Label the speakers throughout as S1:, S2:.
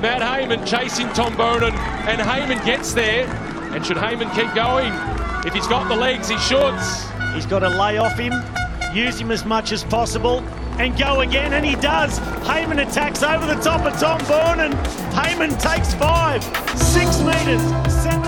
S1: Matt Heyman chasing Tom Boonen, and Heyman gets there. And should Heyman keep going? If he's got the legs, he should.
S2: He's got to lay off him, use him as much as possible, and go again, and he does. Heyman attacks over the top of Tom Bourne, and Heyman takes five, six metres, seven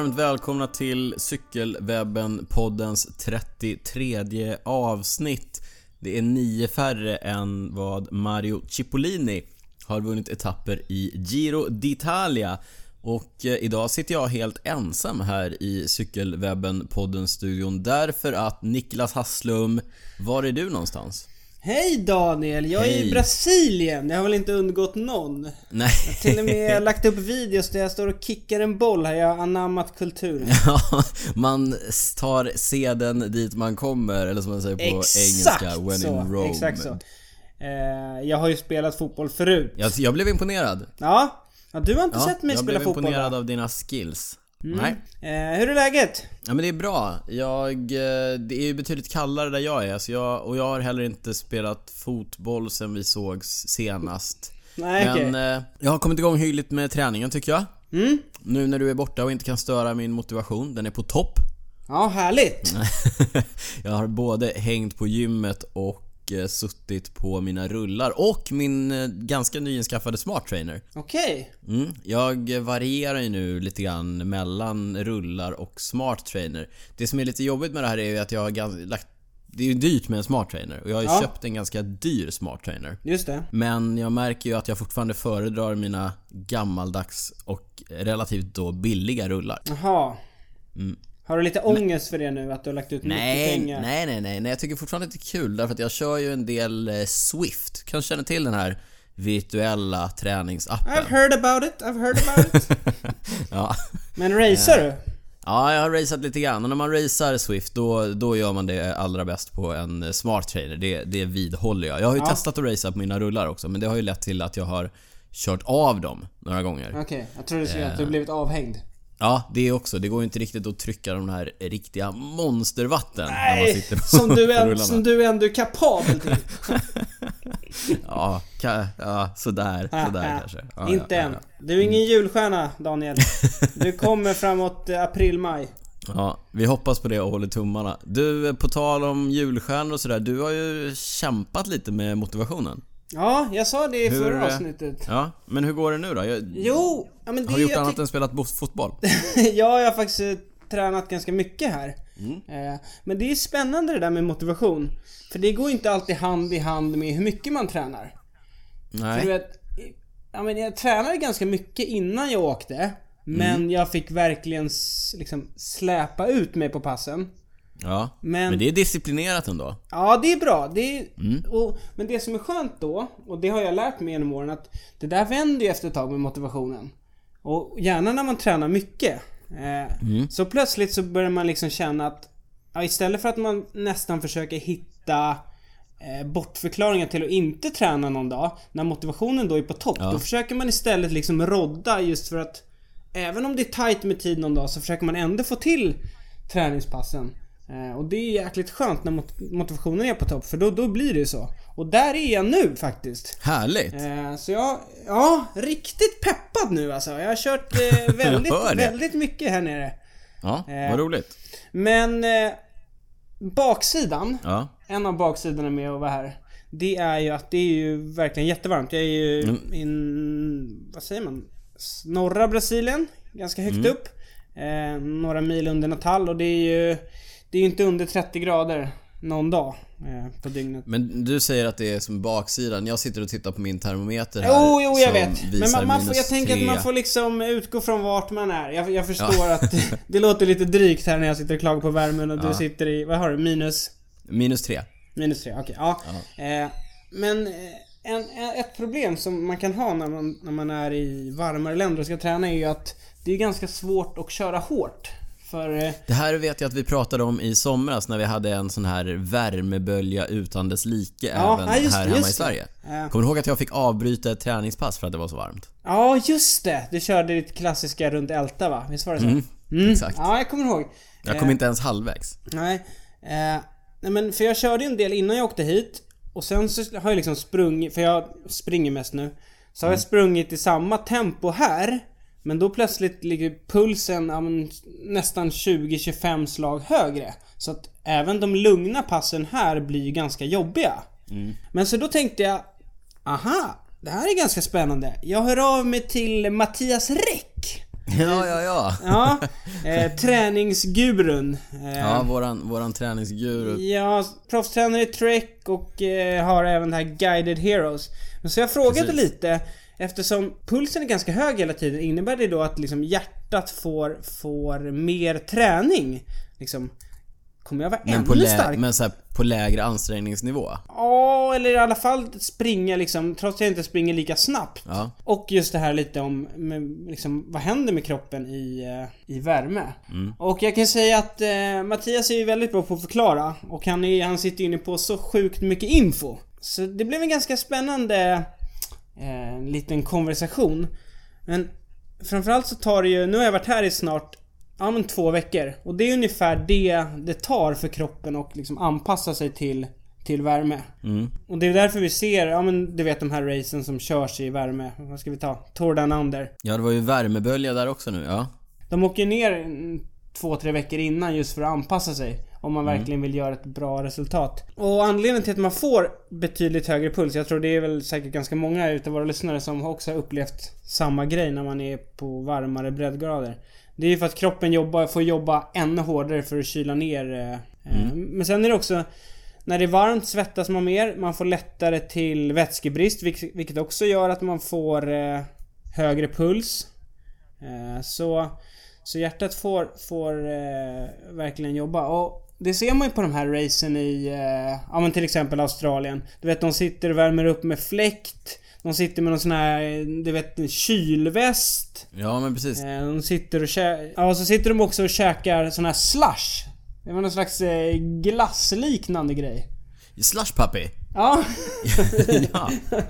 S3: varmt välkomna till Cykelwebben-poddens 33 avsnitt. Det är nio färre än vad Mario Cipollini har vunnit etapper i Giro d'Italia. Och eh, idag sitter jag helt ensam här i Cykelwebben-poddens studion därför att Niklas Hasslum, var är du någonstans?
S4: Hej Daniel! Jag är
S3: Hej.
S4: i Brasilien. Det har väl inte undgått någon?
S3: Nej.
S4: Till och med lagt upp videos där jag står och kickar en boll här. Jag har anammat kulturen.
S3: Ja, man tar seden dit man kommer, eller som man säger på engelska, when
S4: så.
S3: in Rome.
S4: Exakt så. Eh, jag har ju spelat fotboll förut.
S3: Jag, jag blev imponerad.
S4: Ja. ja du har inte
S3: Ja,
S4: sett mig
S3: jag
S4: spela
S3: blev
S4: fotboll
S3: imponerad
S4: va?
S3: av dina skills.
S4: Mm.
S3: Nej.
S4: Eh, hur är läget?
S3: Ja men det är bra. Jag, eh, det är ju betydligt kallare där jag är, så jag, och jag har heller inte spelat fotboll sen vi sågs senast.
S4: Nej
S3: Men
S4: okej.
S3: eh, jag har kommit igång hyggligt med träningen tycker jag.
S4: Mm.
S3: Nu när du är borta och inte kan störa min motivation, den är på topp.
S4: Ja, härligt.
S3: jag har både hängt på gymmet och eh, suttit på mina rullar och min eh, ganska nyinskaffade smart trainer.
S4: Okej.
S3: Mm, jag varierar ju nu lite grann mellan rullar och smart trainer. Det som är lite jobbigt med det här är ju att jag har lagt... Det är ju dyrt med en smart trainer och jag har ju
S4: Ja.
S3: köpt en ganska dyr smart trainer.
S4: Just det.
S3: Men jag märker ju att jag fortfarande föredrar mina gammaldags och relativt då billiga rullar.
S4: Jaha. Har du lite ångest för det nu? Att du har lagt ut mycket.
S3: Nej,
S4: pengar?
S3: nej, nej, nej, nej. Jag tycker fortfarande att det är kul därför att jag kör ju en del eh, Swift. Kanske känner till den här virtuella träningsappen.
S4: I've heard about it, I've heard about it.
S3: Ja.
S4: Men racear du?
S3: Ja, jag har raceat lite grann och när man racear Swift då, då gör man det allra bäst på en eh, smart trainer. Det, det vidhåller jag. Jag har ju
S4: Ja.
S3: testat att racea på mina rullar också men det har ju lett till att jag har kört av dem några gånger.
S4: Okej, jag trodde du skulle säga att du blivit avhängd.
S3: Ja, det också. Det går ju inte riktigt att trycka de här riktiga monstervatten när man
S4: Nej,
S3: sitter på,
S4: som du, är, som du ändå är kapabel till.
S3: Ja, ka, ja sådär, sådär kanske. Ja,
S4: Inte
S3: ja,
S4: än. Du är ingen julstjärna, Daniel. Du kommer framåt eh, april-maj.
S3: Ja, vi hoppas på det och håller tummarna. Du, på tal om julstjärnor och sådär. Du har ju kämpat lite med motivationen.
S4: Ja, jag sa det i
S3: Hur,
S4: förra
S3: eh,
S4: avsnittet.
S3: Ja, men hur går det nu då? Jag,
S4: Jo, ja, men det
S3: har du gjort annat än spelat bo- fotboll?
S4: Ja, jag har faktiskt eh, tränat ganska mycket här.
S3: Mm.
S4: Eh, Men det är spännande det där med motivation. För det går inte alltid hand i hand med hur mycket man tränar. För du
S3: Nej.
S4: vet, ja, men jag tränade ganska mycket innan jag åkte. Men
S3: Mm.
S4: jag fick verkligen liksom släpa ut mig på passen.
S3: Ja,
S4: Men-
S3: men det är disciplinerat ändå.
S4: Ja, det är bra. Det är,
S3: Mm.
S4: och, men det som är skönt då, och det har jag lärt mig genom åren, att det där vänder ju efter ett tag med motivationen. Och gärna när man tränar mycket. Eh,
S3: Mm.
S4: Så plötsligt så börjar man liksom känna att, ja, istället för att man nästan försöker hitta eh, bortförklaringar till att inte träna någon dag, när motivationen då är på topp,
S3: Ja.
S4: då försöker man istället liksom rodda just för att Även om det är tight med tid någon dag så försöker man ändå få till träningspassen. Eh, och det är jäkligt skönt när mot- motivationen är på topp för då, då blir det ju så. Och där är jag nu faktiskt.
S3: Härligt!
S4: Eh, så jag, ja, riktigt peppad nu alltså. Jag har kört eh, väldigt, väldigt mycket här nere.
S3: Ja,
S4: eh,
S3: vad roligt.
S4: Men eh, baksidan,
S3: Ja.
S4: en av baksidorna med att vara här. Det är ju att det är ju verkligen jättevarmt. Jag är ju
S3: Mm.
S4: in, vad säger man? Norra Brasilien, ganska högt
S3: Mm.
S4: upp. Eh, några mil under Natal och det är ju Det är ju inte under 30 grader någon dag eh, på dygnet.
S3: Men du säger att det är som baksidan. Jag sitter och tittar på min termometer här.
S4: Jo, jo, jag vet. Men man, man får, jag tänker att man får liksom utgå från vart man är. Jag, jag förstår att det, det låter lite drygt här när jag sitter och klagar på värmen och du
S3: Ja.
S4: sitter i, vad har du, minus?
S3: Minus tre.
S4: Minus tre, okej. ja. Eh, men eh, en, ett problem som man kan ha när man, när man är i varmare länder och ska träna är ju att det är ganska svårt att köra hårt. För... eh,
S3: Det här vet jag att vi pratade om i somras när vi hade en sån här värmebölja utan dess like
S4: Ja,
S3: även
S4: ja, just
S3: här hemma
S4: just
S3: i. Sverige.
S4: Ja.
S3: Kommer du ihåg att jag fick avbryta ett träningspass för att det var så varmt?
S4: Ja, just det! Du körde ditt klassiska runt Älta va? Visst var det så? Mm,
S3: exakt.
S4: Ja, jag kommer ihåg.
S3: Jag kom inte ens halvvägs.
S4: Nej. Eh, nej men för jag körde en del innan jag åkte hit. Och sen så har jag liksom sprungit, för jag springer mest nu. Så har jag sprungit i samma tempo här. Men då plötsligt ligger pulsen ja, nästan 20-25 slag högre. Så att även de lugna passen här blir ju ganska jobbiga. Men så då tänkte jag, aha, det här är ganska spännande. Jag hör av mig till Mattias Räck.
S3: Ja, ja, ja.
S4: Ja, eh, träningsgurun. Eh,
S3: Ja, våran, våran träningsguru.
S4: Ja, proffstränare i Trek och eh, har även det här Guided Heroes. Men så jag frågade
S3: Precis.
S4: lite, eftersom pulsen är ganska hög hela tiden, innebär det då att liksom hjärtat får, får mer träning? Liksom, kommer jag vara
S3: Men,
S4: ännu
S3: lä-
S4: stark?
S3: men så här, på lägre ansträngningsnivå.
S4: Ja, eller i alla fall springa liksom, trots att jag inte springer lika snabbt.
S3: Ja.
S4: Och just det här lite om med, liksom, vad händer med kroppen i, eh, i värme. Och jag kan säga att eh, Mattias är ju väldigt bra på att förklara. Och han, är, han sitter inne på så sjukt mycket info. Så det blev en ganska spännande eh, liten konversation. Men framförallt så tar det ju, nu har jag varit här i snart Ja men två veckor. Och det är ungefär det det tar för kroppen att liksom anpassa sig till, till värme. Och det är därför vi ser, ja men du vet de här racen som körs i värme. Vad ska vi ta? Tour Down Under.
S3: Ja, det var ju värmebölja där också nu. Ja.
S4: De åker ner mm, två, tre veckor innan just för att anpassa sig. Om man verkligen vill göra ett bra resultat. Och anledningen till att man får betydligt högre puls, jag tror det är väl säkert ganska många utav våra lyssnare som också har upplevt samma grej när man är på varmare breddgrader. Det är ju för att kroppen jobbar, får jobba ännu hårdare för att kyla ner. eh, eh, Men sen är det också när det är varmt svettas man mer, man får lättare till vätskebrist vilk- vilket också gör att man får eh, högre puls. Så, så hjärtat får, får verkligen jobba. Och det ser man ju på de här racen i, eh, ja men till exempel Australien. Du vet de sitter och värmer upp med fläkt. De sitter med någon sån här, du vet en kylväst.
S3: ja, men precis.
S4: Eh, De sitter och kä- Ja, och så sitter de också och käkar sån här slush. Det var någon slags eh, glassliknande grej.
S3: Slush puppy.
S4: Ja.
S3: ja.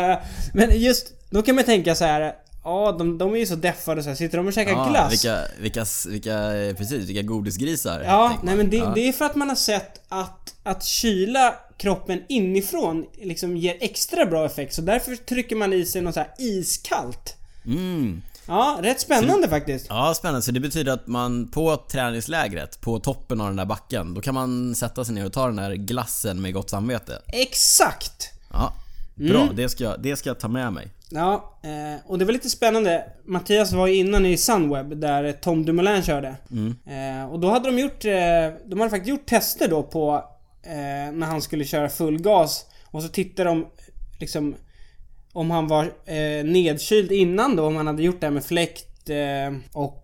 S4: Eh, Men just, då kan man tänka så här. Ja, de, de är ju så deffade så här. Sitter de och käkar
S3: ja
S4: glass?
S3: vilka, vilka, vilka, precis, vilka godisgrisar.
S4: Ja, nej men det,
S3: ja.
S4: det är för att man har sett att, att kyla kroppen inifrån liksom ger extra bra effekt. Så därför trycker man i sig något så här iskallt.
S3: Mm.
S4: Ja, rätt spännande faktiskt.
S3: Ja, spännande. Så det betyder att man på träningslägret, på toppen av den där backen, då kan man sätta sig ner och ta den där glassen med gott samvete.
S4: Exakt!
S3: Ja, bra.
S4: Mm.
S3: Det, ska, det ska jag ta med mig.
S4: Ja, eh, och det var lite spännande. Mattias var ju innan i Sunweb där Tom Dumoulin körde. Eh, och då hade de gjort, eh, de hade faktiskt gjort tester då på eh, när han skulle köra full gas. Och så tittade de liksom om han var eh, nedkyld innan då, om han hade gjort det här med fläkt eh, och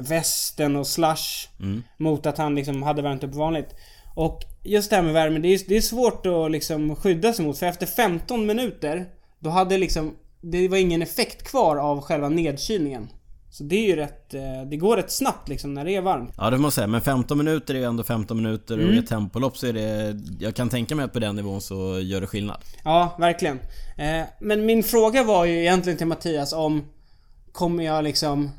S4: västen och slush. Mot att han liksom hade värmt upp vanligt. Och just det här med värme, det är, det är svårt att liksom skydda sig mot. För efter 15 minuter, då hade liksom... Det var ingen effekt kvar av själva nedkylningen. Så det är ju rätt... eh, Det går rätt snabbt liksom när det är varmt.
S3: Ja, det måste jag säga. Men 15 minuter är ju ändå 15 minuter
S4: Mm.
S3: och i ett tempolopp så är det... Jag kan tänka mig att på den nivån så gör det skillnad.
S4: Ja, verkligen. Eh, Men min fråga var ju egentligen till Mattias om... Kommer jag liksom...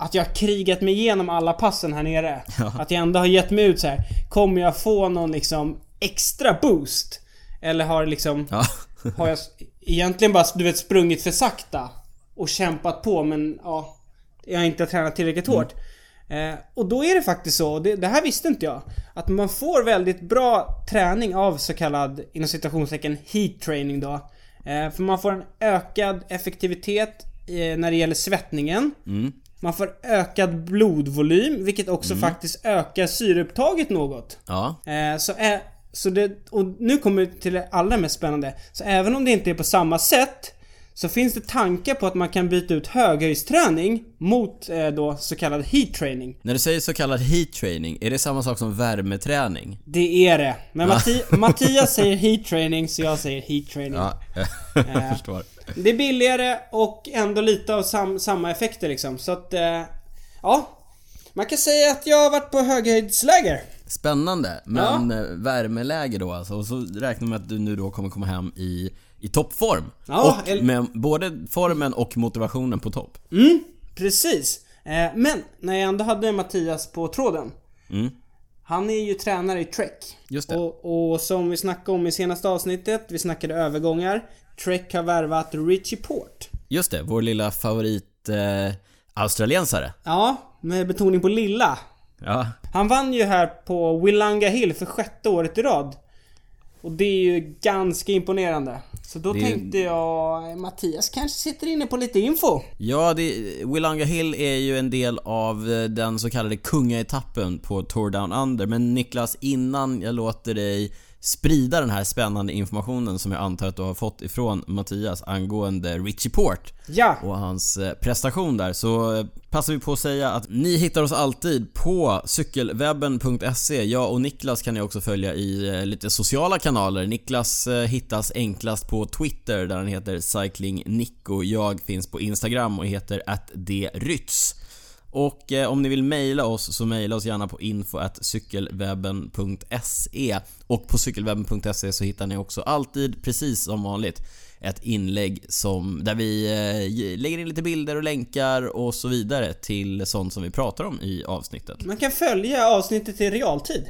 S4: Att jag har krigat mig igenom alla passen här nere. Att jag ändå har gett mig ut så här. Kommer jag få någon liksom extra boost? Eller har liksom...
S3: Ja.
S4: Har jag egentligen bara, du vet, sprungit för sakta? Och kämpat på men ja... Jag har inte tränat tillräckligt hårt. Eh, och då är det faktiskt så, det, det här visste inte jag. Att man får väldigt bra träning av så kallad, inom citationstecken, heat training då. Eh, för man får en ökad effektivitet eh, när det gäller svettningen. Man får ökad blodvolym, vilket också faktiskt ökar syreupptaget något.
S3: Ja.
S4: Eh, så, är, så det, och nu kommer vi till det allra mest spännande. Så även om det inte är på samma sätt så finns det tankar på att man kan byta ut höghöjdsträning mot eh, då så kallad heat training.
S3: När du säger så kallad heat training, är det samma sak som värmeträning?
S4: Det är det. Men Matti, Mattias säger heat training så jag säger heat training.
S3: Ja, jag förstår.
S4: Det är billigare och ändå lite av sam, samma effekter liksom. Så att, eh, ja. Man kan säga att jag har varit på höghöjdsläger.
S3: Spännande, men eh, värmeläge då alltså. Och så räknar man att du nu då kommer komma hem i, i toppform.
S4: Ja,
S3: och
S4: el-
S3: med både formen och motivationen på topp.
S4: Precis. Eh, men när jag ändå hade Mattias på tråden.
S3: Mm.
S4: Han är ju tränare i Trek.
S3: Just det.
S4: Och, och som vi snackade om i senaste avsnittet, vi snackade övergångar. Trek har värvat Richie Port.
S3: Just det, vår lilla favorit eh, australiensare.
S4: Ja, med betoning på lilla.
S3: Ja,
S4: Han vann ju här på Willanga Hill för sjätte året i rad. Och det är ju ganska imponerande. Så då
S3: Det
S4: tänkte jag, Mattias kanske sitter inne på lite info.
S3: Ja, det, Willanga Hill är ju en del av eh, den så kallade kungaetappen på Tour Down Under. Men Niklas, innan jag låter dig sprida den här spännande informationen som jag antar att du har fått ifrån Mattias angående Richie Port
S4: Ja,
S3: och hans eh, prestation där så eh, passar vi på att säga att ni hittar oss alltid på cykelwebben.se. Jag och Niklas kan ni också följa i eh, lite sociala kanaler. Niklas hittas enklast på Twitter där han heter cyclingnico. Jag finns på Instagram och heter @drytz. Och eh, om ni vill mejla oss så mejla oss gärna på info.cykelwebben.se Och på cykelwebben.se så hittar ni också alltid, precis som vanligt, ett inlägg som, där vi eh, lägger in lite bilder och länkar och så vidare till sånt som vi pratar om i avsnittet.
S4: man kan följa avsnittet i realtid.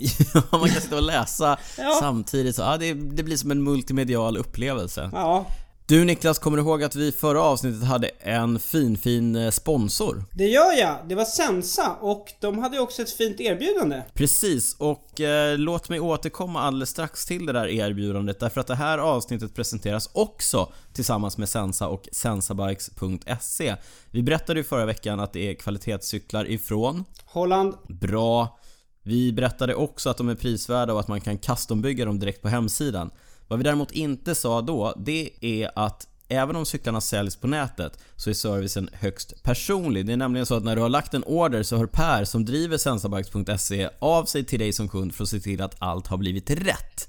S3: Man kan sitta och läsa
S4: Ja.
S3: samtidigt, så ja, det, det blir som en multimedial upplevelse.
S4: Ja,
S3: Du Niklas, kommer du ihåg att vi förra avsnittet hade en fin, fin eh, sponsor?
S4: det gör jag. Det var Sensa och de hade också ett fint erbjudande.
S3: Precis, och eh, låt mig återkomma alldeles strax till det där erbjudandet därför att det här avsnittet presenteras också tillsammans med Sensa och sensabikes.se. Vi berättade ju förra veckan att det är kvalitetscyklar ifrån
S4: Holland.
S3: Bra. Vi berättade också att de är prisvärda och att man kan custombygga dem direkt på hemsidan. Vad vi däremot inte sa då, det är att Även om cyklarna säljs på nätet så är servicen högst personlig. Det är nämligen så att när du har lagt en order så hör Per som driver sensabikes.se av sig till dig som kund för att se till att allt har blivit rätt.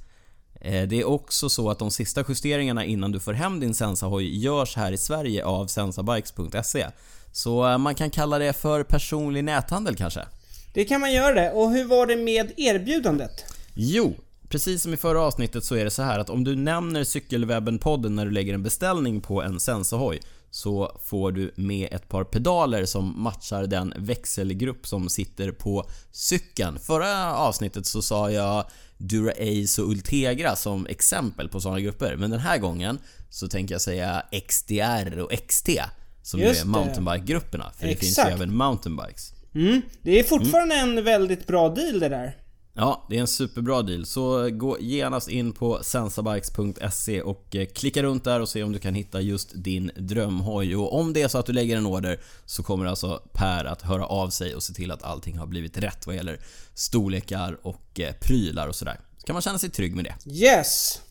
S3: Eh, Det är också så att de sista justeringarna innan du får hem din Sensahoj görs här i Sverige av sensabikes.se. Så eh, man kan kalla det för personlig näthandel kanske?
S4: Det kan man göra det. Och hur var det med erbjudandet?
S3: Jo, precis som i förra avsnittet så är det så här att om du nämner Cykelwebben-podden när du lägger en beställning på en Sensahoj så får du med ett par pedaler som matchar den växelgrupp som sitter på cykeln. Förra avsnittet så sa jag Dura Ace och Ultegra som exempel på sådana grupper, men den här gången så tänker jag säga XDR och XT som ju
S4: Just
S3: är
S4: det.
S3: mountainbike-grupperna, för det finns ju
S4: Exakt.
S3: även mountainbikes.
S4: Mm, det är fortfarande en väldigt bra deal det där.
S3: Ja, det är en superbra deal. Så eh, gå genast in på sensabikes.se och eh, klicka runt där och se om du kan hitta just din drömhoj. Och om det är så att du lägger en order så kommer alltså Per att höra av sig och se till att allting har blivit rätt vad gäller storlekar och eh, prylar och sådär. Så kan man känna sig trygg med det.
S4: Yes!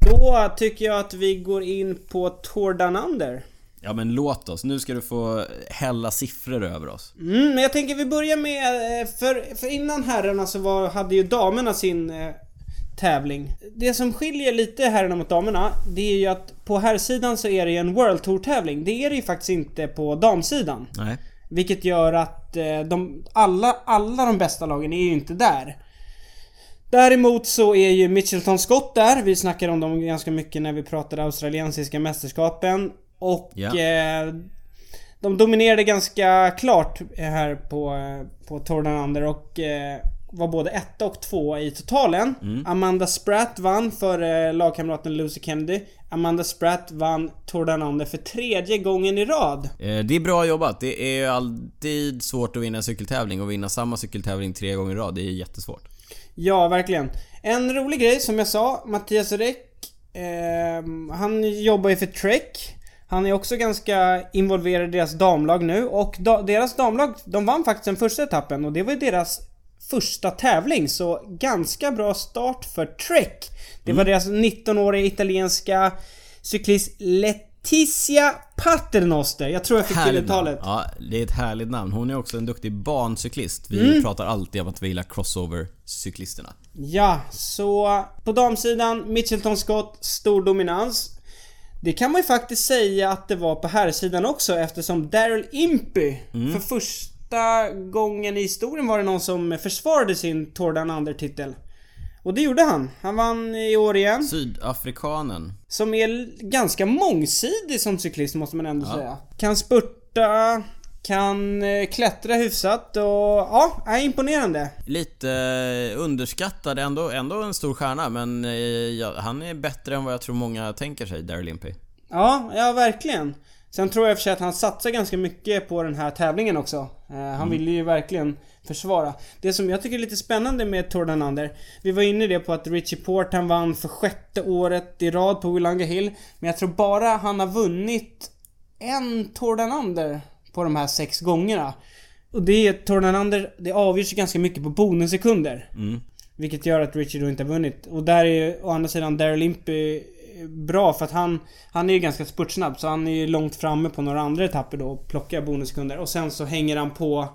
S4: Då tycker jag att vi går in på Tour Down Under.
S3: Ja men låt oss, nu ska du få hälla siffror över oss.
S4: Mm, men jag tänker vi börjar med... eh, För, för innan herrarna så var, hade ju damerna sin eh, tävling. Det som skiljer lite herrarna mot damerna, det är ju att på herrsidan så är det ju en World Tour tävling. Det är det ju faktiskt inte på damsidan.
S3: Nej.
S4: Vilket gör att eh, de, alla, alla de bästa lagen är ju inte där. Däremot så är ju Mitchelton Scott där. Vi snackade om dem ganska mycket när vi pratade australiensiska mästerskapen. Och
S3: Ja.
S4: eh, de dominerade ganska klart här på, eh, på Under och eh, var både etta och två i totalen. Amanda Spratt vann för eh, lagkamraten Lucy Kennedy. Amanda Spratt vann Under för tredje gången i rad.
S3: Eh, Det är bra jobbat. Det är ju alltid svårt att vinna en cykeltävling och vinna samma cykeltävling tre gånger i rad. Det är jättesvårt.
S4: Ja, verkligen. En rolig grej som jag sa, Mattias Räck, ehm, han jobbar ju för Trek. Han är också ganska involverad i deras damlag nu och da, deras damlag, de vann faktiskt den första etappen och det var ju deras första tävling så ganska bra start för Trek. Det var deras 19-åriga italienska cyklist Letizia Paternoster. Jag tror jag fick till uttalet.
S3: namn. Ja, det är ett härligt namn. Hon är också en duktig bancyklist. Vi pratar alltid om att vi gillar crossover-cyklisterna.
S4: Ja, så på damsidan, Mitchelton Scott, stor dominans. Det kan man ju faktiskt säga att det var på herrsidan också eftersom Daryl Impey för först, första gången i historien var det någon som försvarade sin Tour Down Under-titel. Och det gjorde han. Han vann i år igen.
S3: Sydafrikanen.
S4: Som är ganska mångsidig som cyklist måste man ändå säga. Kan spurta, kan eh, klättra hyfsat och ja, är imponerande.
S3: Lite eh, underskattad, ändå, ändå en stor stjärna men eh, ja, han är bättre än vad jag tror många tänker sig, Daryl Impey.
S4: Ja, ja verkligen. Sen tror jag för sig att han satsar ganska mycket på den här tävlingen också. Eh, han ville ju verkligen försvara. Det som jag tycker är lite spännande med Tour Down Under. Vi var inne i det på att Richie Port han vann för sjätte året i rad på Willanga Hill. Men jag tror bara han har vunnit en Tour Down Under på de här sex gångerna. Och det är Under, det avgörs ju ganska mycket på bonussekunder. Vilket gör att Richie då inte har vunnit. Och där är ju å andra sidan Daryl Impey bra för att han, han är ju ganska spurtsnabb så han är ju långt framme på några andra etapper då och plockar bonussekunder. Och sen så hänger han på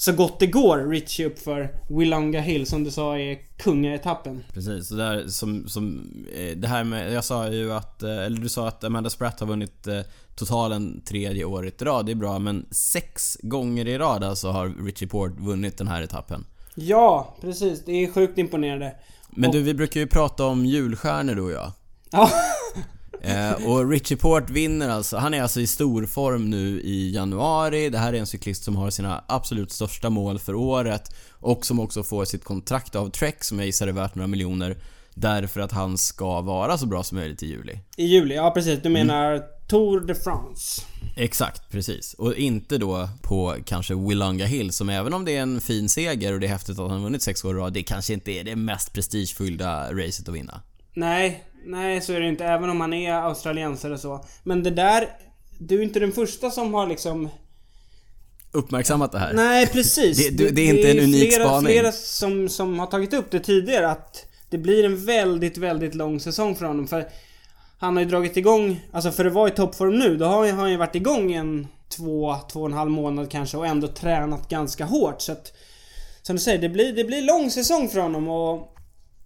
S4: så gott det går Richie upp för Willonga Hill som du sa är kungaetappen.
S3: Precis, så där som, som eh, det här med, jag sa ju att, eh, eller du sa att Amanda Spratt har vunnit eh, totalen tredje året i rad, det är bra men sex gånger i rad alltså har Richie Port vunnit den här etappen.
S4: Ja, precis. Det är sjukt imponerande.
S3: Men
S4: Och-
S3: du, vi brukar ju prata om julstjärnor du och jag.
S4: Ja,
S3: Eh, och Richie Port vinner alltså, han är alltså i stor form nu i januari. Det här är en cyklist som har sina absolut största mål för året och som också får sitt kontrakt av Trek som jag gissar är värt några miljoner därför att han ska vara så bra som möjligt i juli.
S4: i juli. Ja, precis. Du menar Tour de France.
S3: Exakt, precis. Och inte då på kanske Willonga Hill som även om det är en fin seger och det är häftigt att han vunnit sex år i rad, det kanske inte är det mest prestigefyllda racet att vinna.
S4: Nej, nej så är det inte. Även om han är australiensare och så. Men det där... Du är inte den första som har liksom...
S3: Uppmärksammat det här.
S4: Nej, precis.
S3: Det- det- det är inte en unik
S4: flera,
S3: spaning.
S4: flera som, som har tagit upp det tidigare att det blir en väldigt, väldigt lång säsong för honom. För han har ju dragit igång, alltså för att vara i toppform nu, då har han ju varit igång en två, två och en halv månad kanske och ändå tränat ganska hårt. Så att, som du säger, det blir, det blir lång säsong för honom och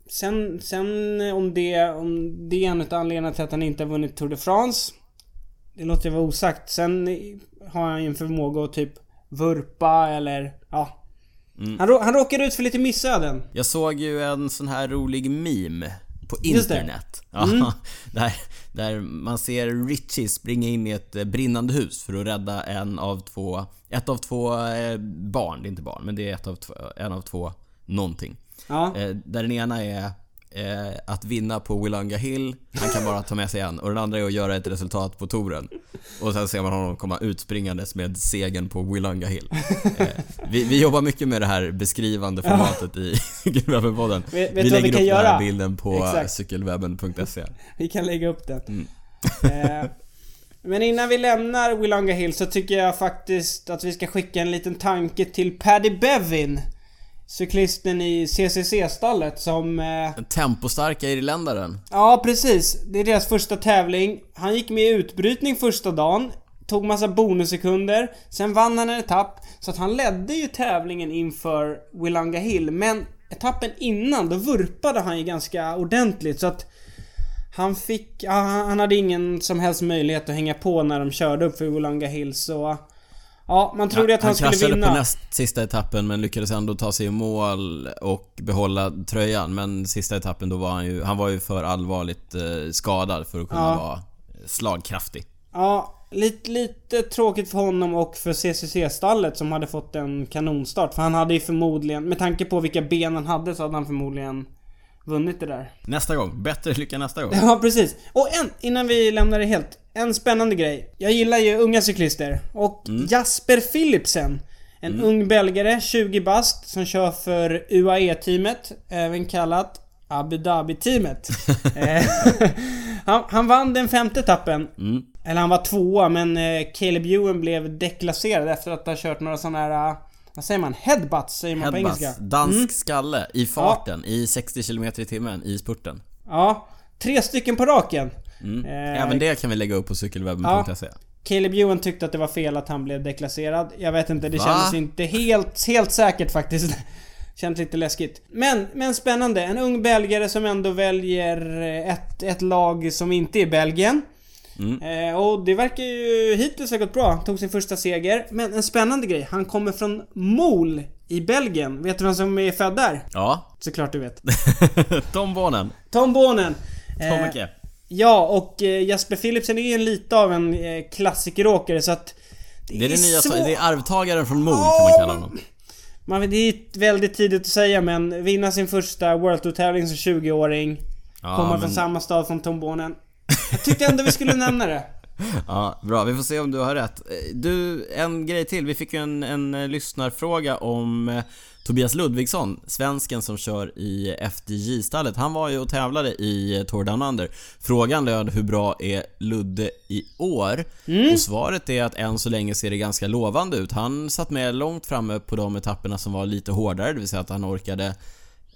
S4: Sen, sen om det, om det är en av anledningarna till att han inte har vunnit Tour de France Det låter jag vara osagt. Sen har han ju en förmåga att typ vurpa eller ja. Han, rå- han råkar ut för lite missöden.
S3: Jag såg ju en sån här rolig meme på
S4: Just det.
S3: internet. Ja, där, där man ser Richie springa in i ett eh, brinnande hus för att rädda en av två, ett av två eh, barn, det är inte barn, men det är ett av två, en av två någonting.
S4: Ja.
S3: Eh, där den ena är eh, att vinna på Willunga Hill, han kan bara ta med sig en. Och den andra är att göra ett resultat på touren. Och sen ser man honom komma utspringandes med segern på Willunga Hill. Eh, vi, vi jobbar mycket med det här beskrivande formatet i Cykelwebben-podden.
S4: Vet- vet
S3: Vi
S4: vad
S3: lägger
S4: vi
S3: upp den här
S4: göra?
S3: bilden på
S4: Exakt.
S3: cykelwebben.se.
S4: Vi kan lägga upp den.
S3: Mm.
S4: men innan vi lämnar Willonga Hill så tycker jag faktiskt att vi ska skicka en liten tanke till Paddy Bevin. Cyklisten i CCC-stallet som... Eh,
S3: Den tempostarka irländaren.
S4: Ja, precis. Det är deras första tävling. Han gick med i utbrytning första dagen. Tog massa bonussekunder. Sen vann han en etapp. Så att han ledde ju tävlingen inför Willanga Hill. Men etappen innan, då vurpade han ju ganska ordentligt. Så att han fick... Han han hade ingen som helst möjlighet att hänga på när de körde upp för Willanga Hill. Så... Ja, man trodde att han, skulle
S3: kraschade
S4: vinna.
S3: på näst sista etappen men lyckades ändå ta sig i mål och behålla tröjan. Men sista etappen då var han ju, han var ju för allvarligt eh, skadad för att kunna
S4: Ja.
S3: vara slagkraftig.
S4: Ja, lite, lite tråkigt för honom och för CCC-stallet som hade fått en kanonstart. För han hade ju förmodligen, med tanke på vilka ben han hade så hade han förmodligen vunnit det där.
S3: Nästa gång, bättre lycka nästa gång.
S4: Ja, precis. Och en, innan vi lämnar det helt. En spännande grej. Jag gillar ju unga cyklister. Och Jasper Philipsen. En ung belgare, 20 bast, som kör för UAE-teamet. Även kallat Abu Dhabi-teamet. Eh, han, han vann den femte etappen. Eller han var tvåa, men eh, Caleb Ewan blev deklasserad efter att ha kört några sådana här... eh, Vad säger man? Headbutts säger man på
S3: Headbus,
S4: engelska.
S3: dansk skalle i farten i 60 km i timmen i spurten.
S4: Ja. Tre stycken på raken. Eh,
S3: Även det kan vi lägga upp på cykelwebben.se.
S4: Caleb Ewan tyckte att det var fel att han blev deklasserad. Jag vet inte, det
S3: Va?
S4: kändes inte helt, helt säkert faktiskt. Känns lite läskigt. Men, men spännande. En ung belgare som ändå väljer ett, ett lag som inte är Belgien. Eh, och det verkar ju hittills ha gått bra. Tog sin första seger. Men en spännande grej. Han kommer från Mol i Belgien. Vet du vem som är född där?
S3: Ja.
S4: Såklart du vet.
S3: Tom Bonen.
S4: Tom Bonen. Eh,
S3: Micke.
S4: Ja, och eh, Jasper Philipsen är ju en lite av en eh, klassikeråkare så att...
S3: Det är det nya,
S4: svårt.
S3: det är arvtagaren från Mol kan man kalla honom.
S4: Man, vet, det är väldigt tidigt att säga men vinna sin första World Tour-tävling som 20-åring.
S3: Ja,
S4: komma
S3: men-
S4: från samma stad som Tom Bonen. Jag tyckte ändå vi skulle nämna det.
S3: Ja, bra. Vi får se om du har rätt. Du, en grej till. Vi fick ju en, en eh, lyssnarfråga om eh, Tobias Ludvigsson, svensken som kör i FDJ-stallet. Han var ju och tävlade i eh, Tour Down Under. Frågan löd hur bra är Ludde i år? Och svaret är att än så länge ser det ganska lovande ut. Han satt med långt framme på de etapperna som var lite hårdare, det vill säga att han orkade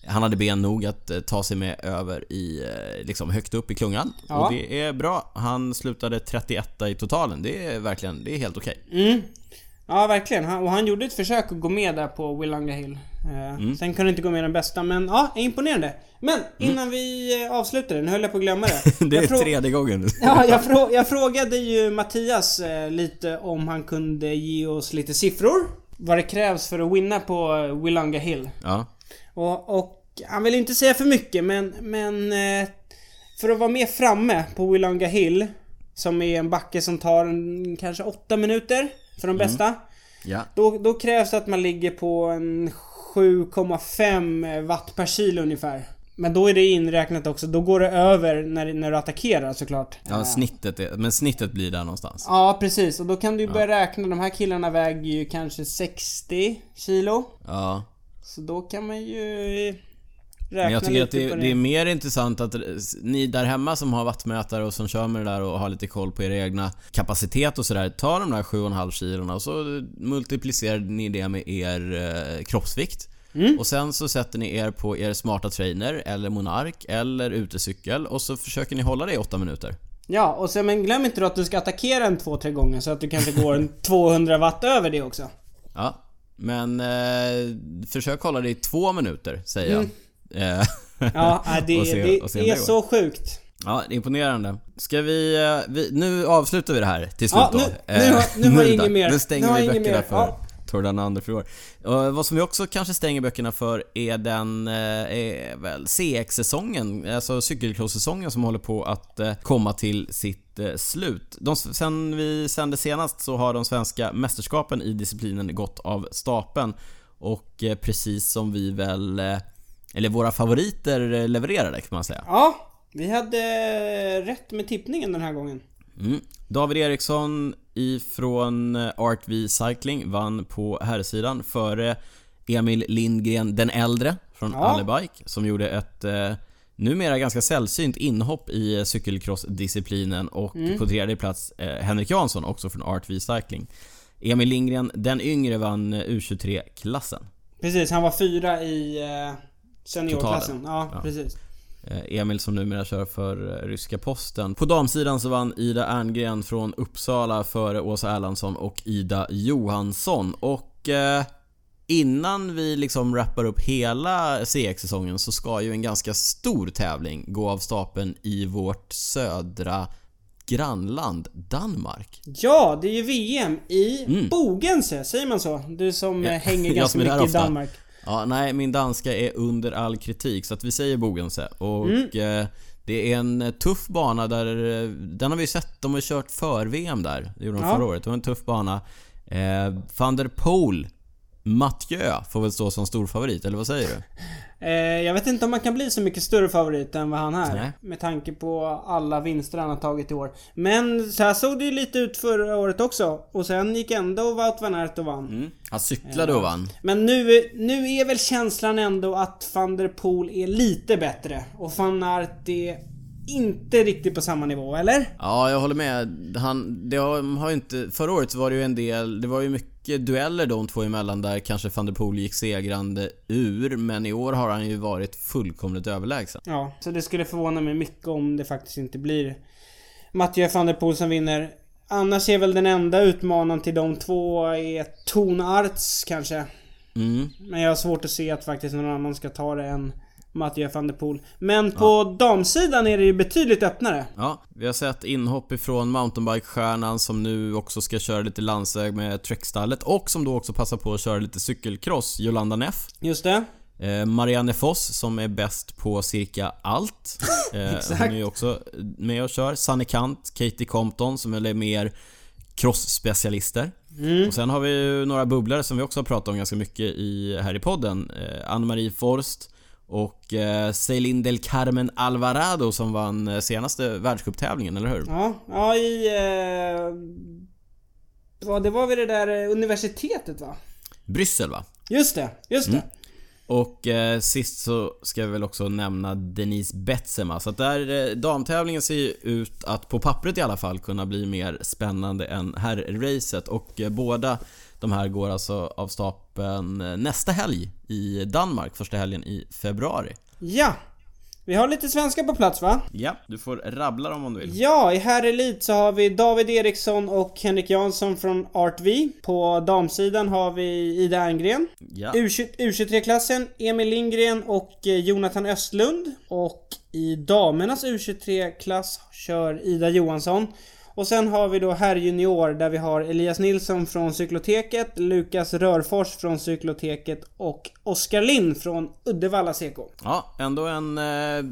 S3: han hade ben nog att eh, ta sig med över i, eh, liksom högt upp i klungan.
S4: Ja.
S3: Och det är bra. Han slutade 31 i totalen. Det är verkligen, det är helt okej.
S4: Mm. Ja, verkligen. Han, och han gjorde ett försök att gå med där på Willanga Hill. Eh,
S3: Mm.
S4: Sen kunde inte gå med den bästa, men ja, imponerande. Men innan vi eh, avslutar nu höll jag på att glömma det.
S3: Det är
S4: frå-
S3: tredje gången.
S4: Ja, jag, frå jag frågade ju Mattias eh, lite om han kunde ge oss lite siffror. Vad det krävs för att vinna på Willanga Hill.
S3: Ja.
S4: Och, och han vill inte säga för mycket men, men eh, för att vara med framme på Willanga Hill som är en backe som tar en, kanske 8 minuter för de bästa.
S3: Ja.
S4: Då, då krävs det att man ligger på en 7,5 watt per kilo ungefär. Men då är det inräknat också. Då går det över när, när du attackerar såklart.
S3: Ja,
S4: Eh,
S3: snittet är, men snittet blir där någonstans.
S4: Ja, precis. Och då kan du ju börja räkna. De här killarna väger ju kanske 60 kilo.
S3: Ja.
S4: Så då kan man ju räkna
S3: Men jag tycker att det, det är mer intressant att ni där hemma som har wattmätare och som kör med det där och har lite koll på er egna kapacitet och sådär. Ta de där 7,5 kilona och så multiplicerar ni det med er eh, kroppsvikt.
S4: Mm.
S3: Och sen så sätter ni er på er smarta trainer eller monark eller utecykel och så försöker ni hålla det i 8 minuter.
S4: Ja, och sen men glöm inte då att du ska attackera en två, tre gånger så att du kanske går en 200 watt över det också.
S3: Ja. Men eh, försök hålla det i 2 minuter, säger jag. Eh,
S4: Ja, det,
S3: se-
S4: det är
S3: det går.
S4: så sjukt.
S3: Ja, är imponerande. Ska vi, eh, vi... Nu avslutar vi det här till slut
S4: Ja,
S3: då.
S4: nu- nu har-
S3: Eh,
S4: nu har
S3: är det
S4: inget mer.
S3: Nu stänger
S4: Nu
S3: vi böckerna för
S4: Ja.
S3: I år. Och vad som vi också kanske stänger böckerna för är den, eh, är väl CX-säsongen, alltså cykelcross-säsongen som håller på att eh, komma till sitt eh, slut. De, sen vi sände senast så har de svenska mästerskapen i disciplinen gått av stapeln. Och precis som vi väl, eller våra favoriter levererade kan man säga.
S4: Ja, vi hade rätt med tippningen den här gången.
S3: Mm. David Eriksson ifrån eh, RTV Cycling vann på herrsidan före Emil Lindgren den äldre från
S4: Ja.
S3: Allebike som gjorde ett eh, numera ganska sällsynt inhopp i eh, cykelcrossdisciplinen och på tredje plats eh, Henrik Jansson också från RTV Cycling. Emil Lindgren den yngre vann eh, U23-klassen.
S4: Precis, han var fyra i eh, seniorklassen. Ja,
S3: Ja.
S4: precis.
S3: Eh, Emil som numera kör för eh, ryska posten. På damsidan så vann Ida Erngren från Uppsala före Åsa Erlandsson och Ida Johansson. Och eh, innan vi liksom wrappar upp hela CX-säsongen så ska ju en ganska stor tävling gå av stapeln i vårt södra grannland Danmark.
S4: Ja, det är ju VM i
S3: Mm.
S4: Bogense, säger man så? Du som hänger ganska mycket i. Danmark.
S3: Ja, nej, min danska är under all kritik så att vi säger Bogense. Och
S4: Mm.
S3: eh, det är en eh, tuff bana där... eh, Den har vi sett, de har kört för-VM där. Det gjorde de
S4: Ja.
S3: förra året. Det var en tuff bana. Eh, van der Poel, Mathieu får väl stå som storfavorit, eller vad säger du?
S4: Eh, jag vet inte om man kan bli så mycket större favorit än vad han är.
S3: Nej.
S4: Med tanke på alla vinster han har tagit i år. Men så här såg det ju lite ut förra året också. Och sen gick ändå Wout van Aert och vann.
S3: Mm. Han cyklade och vann.
S4: Men nu, nu är väl känslan ändå att van der Poel är lite bättre. Och van Aert är inte riktigt på samma nivå, eller?
S3: Ja, jag håller med. Han, det har, ju inte... Förra året var det ju en del... Det var ju mycket dueller de två emellan där kanske van der Poel gick segrande ur, men i år har han ju varit fullkomligt överlägsen.
S4: Ja, så det skulle förvåna mig mycket om det faktiskt inte blir Mathieu van der Poel som vinner. Annars är väl den enda utmanaren till de två är Ton Arts kanske.
S3: Mm.
S4: Men jag har svårt att se att faktiskt någon annan ska ta det än Mathieu van der Poel. Men på damsidan är det ju betydligt öppnare.
S3: Ja, vi har sett inhopp ifrån mountainbike-stjärnan som nu också ska köra lite landsväg med Trekstallet och som då också passar på att köra lite cykelcross, Jolanda Neff.
S4: Just det.
S3: Eh, Marianne Foss som är bäst på cirka allt. Eh,
S4: Exakt.
S3: hon är ju också med och kör. Sanne Kant, Katie Compton som är mer cross-specialister. Och sen har vi ju några bubblare som vi också har pratat om ganska mycket i, här i podden. Eh, Ann-Marie Forst och eh, Celine del Carmen Alvarado som vann eh, senaste världscuptävlingen, eller hur?
S4: Ja, ja i... Eh, ja, det var vid det där eh, universitetet va?
S3: Bryssel va?
S4: Just det, just det.
S3: Och eh, sist så ska vi väl också nämna Denise Betsema. Så att där, eh, damtävlingen ser ju ut att på pappret i alla fall kunna bli mer spännande än herrracet. Och eh, båda de här går alltså av stapeln eh, nästa helg i Danmark, första helgen i februari.
S4: Ja. Vi har lite svenska på plats va?
S3: Ja, du får rabbla dem om du vill.
S4: Ja, i här Elit så har vi David Eriksson och Henrik Jansson från Art V. På damsidan har vi Ida Erngren.
S3: Ja.
S4: U20 U23-klassen Emil Lindgren och eh, Jonathan Östlund. Och i damernas U23-klass kör Ida Johansson. Och sen har vi då herr junior där vi har Elias Nilsson från Cykloteket, Lukas Rörfors från Cykloteket och Oskar Lind från Uddevalla CK.
S3: Ja, ändå en eh,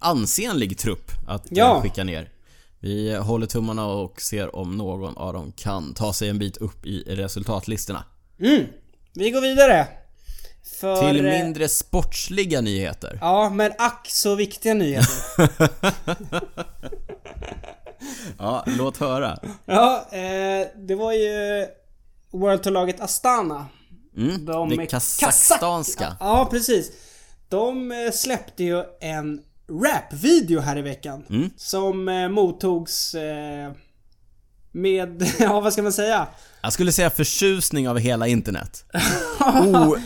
S3: ansenlig trupp att eh,
S4: Ja.
S3: skicka ner. Vi håller tummarna och ser om någon av dem kan ta sig en bit upp i resultatlistorna.
S4: Mm. Vi går vidare. För,
S3: Till
S4: eh,
S3: mindre sportsliga nyheter.
S4: Ja, men ack så viktiga nyheter.
S3: Ja, låt höra.
S4: ja, eh, det var ju World Tour-laget Astana.
S3: Mm,
S4: De
S3: det
S4: är
S3: kazakstanska.
S4: Kazak- Ja, precis. De eh, släppte ju en rap-video här i veckan.
S3: Mm.
S4: Som eh, mottogs eh, med, ja vad ska man säga?
S3: Jag skulle säga förtjusning av hela internet. O...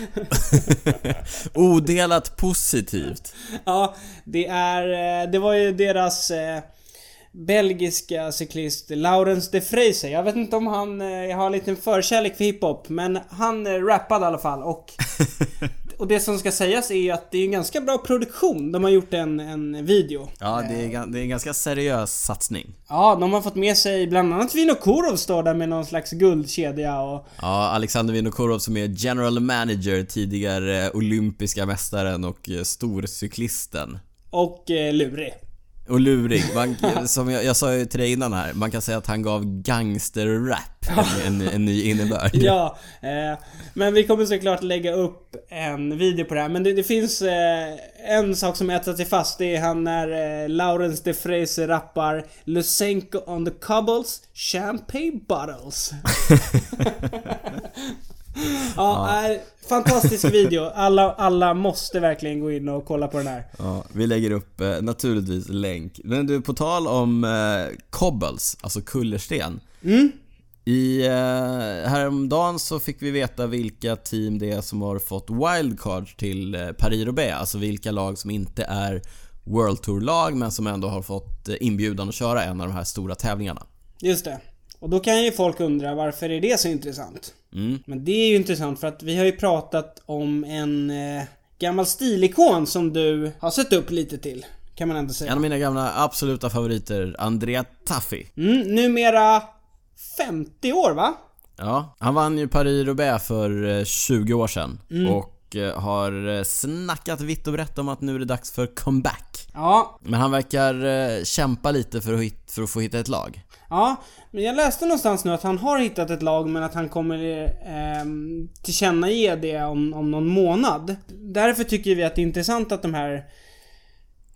S3: Odelat positivt.
S4: Ja, det är, eh, det var ju deras eh, belgiska cyklist Laurens de Freyser. Jag vet inte om han eh, har en liten förkärlek för hiphop, men han eh, rappade i alla fall och Och det som ska sägas är att det är en ganska bra produktion. De har gjort en, en video.
S3: Ja, det är, det är en ganska seriös satsning.
S4: Ja, de har fått med sig bland annat Vinokurov står där med någon slags guldkedja och...
S3: Ja, Alexander Vinokurov som är general manager, tidigare olympiska mästaren och eh, storcyklisten.
S4: Och eh, lurig.
S3: Och lurig. Man, som jag, jag sa ju till dig innan här, man kan säga att han gav gangsterrap en, en, en ny innebörd.
S4: Ja, eh, men vi kommer såklart lägga upp en video på det här. Men det, det finns eh, en sak som etsat sig fast. Det är han när eh, Laurens de Fraser rappar Lusenko on the cobbles, champagne bottles. ja, är fantastisk video. Alla, alla måste verkligen gå in och kolla på den här.
S3: Ja, vi lägger upp eh, naturligtvis länk. Men du, på tal om eh, cobbles, alltså kullersten. I eh, häromdagen så fick vi veta vilka team det är som har fått wildcard till eh, Paris-Roubaix. Alltså vilka lag som inte är World Tour-lag men som ändå har fått eh, inbjudan att köra en av de här stora tävlingarna.
S4: Just det. Och då kan ju folk undra varför är det så intressant?
S3: Mm.
S4: Men det är ju intressant för att vi har ju pratat om en eh, gammal stilikon som du har sett upp lite till. Kan man ändå
S3: En
S4: säga.
S3: av mina gamla absoluta favoriter, Andrea Taffi.
S4: Mm, numera 50 år va?
S3: Ja, han vann ju Paris-Roubaix för eh, 20 år sedan och eh, har eh, snackat vitt och brett om att nu är det dags för comeback.
S4: Ja,
S3: Men han verkar eh, kämpa lite för att, för att få hitta ett lag
S4: ja. Men jag läste någonstans nu att han har hittat ett lag men att han kommer eh, tillkännage det om, om någon månad. Därför tycker vi att det är intressant att de här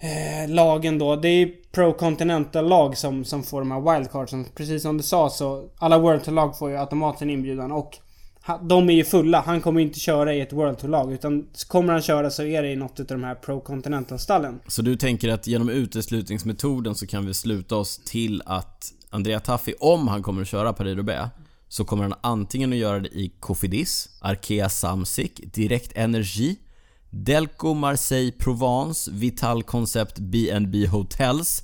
S4: eh, lagen då, det är Pro Continental lag som, som får de här wildcardsen. Precis som du sa så, alla World Tour-lag får ju automatiskt en inbjudan och de är ju fulla. Han kommer inte köra i ett World Tour-lag utan kommer han köra så är det i något av de här Pro Continental-stallen.
S3: Så du tänker att genom uteslutningsmetoden så kan vi sluta oss till att Andrea Taffi, om han kommer att köra Paris-Roubaix, så kommer han antingen att göra det i Cofidis, Arkea Samsic, Direct Energy, Delco Marseille Provence, Vital Concept B&B Hotels,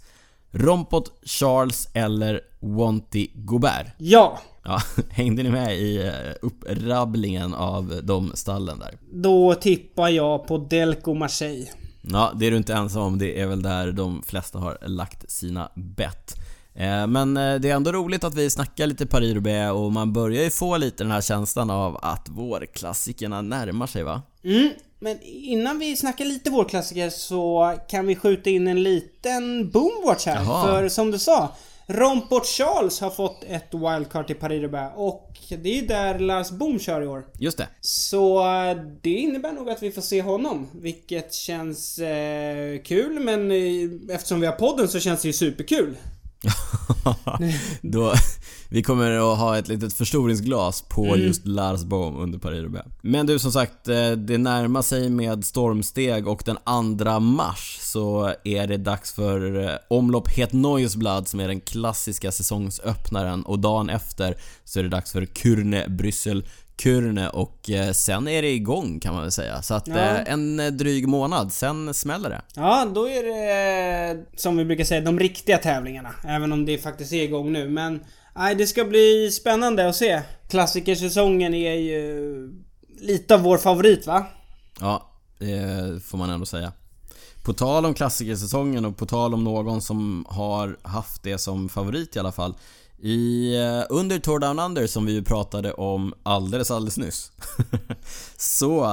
S3: Rompot Charles eller Wanty Gobert.
S4: Ja!
S3: Ja, hängde ni med i eh, upprabblingen av de stallen där?
S4: Då tippar jag på Delco Marseille.
S3: Ja, det är du inte ensam om. Det är väl där de flesta har lagt sina bett. Eh, men eh, det är ändå roligt att vi snackar lite Paris-Roubaix och man börjar ju få lite den här känslan av att vårklassikerna närmar sig va?
S4: Mm, men innan vi snackar lite vårklassiker så kan vi skjuta in en liten boomwatch här.
S3: Jaha.
S4: För som du sa, Romport Charles har fått ett wildcard till Paris-Roubaix och det är där Lars Boom kör i år.
S3: Just det.
S4: Så det innebär nog att vi får se honom. Vilket känns eh, kul men eh, eftersom vi har podden så känns det ju superkul.
S3: Då, vi kommer att ha ett litet förstoringsglas på just Lars Bohm under paris Men du som sagt, eh, det närmar sig med stormsteg och den 2 mars så är det dags för eh, omlopp Het Neuesblad som är den klassiska säsongsöppnaren och dagen efter så är det dags för Kurne Bryssel Kurne och eh, sen är det igång kan man väl säga. Så att
S4: Ja.
S3: eh, en eh, dryg månad, sen smäller det.
S4: Ja, då är det som vi brukar säga de riktiga tävlingarna. Även om det faktiskt är igång nu. Men nej, det ska bli spännande att se. Klassikersäsongen är ju lite av vår favorit va?
S3: Ja, det får man ändå säga. På tal om klassikersäsongen och på tal om någon som har haft det som favorit i alla fall. I, eh, under Tour Down Under som vi ju pratade om alldeles, alldeles nyss. så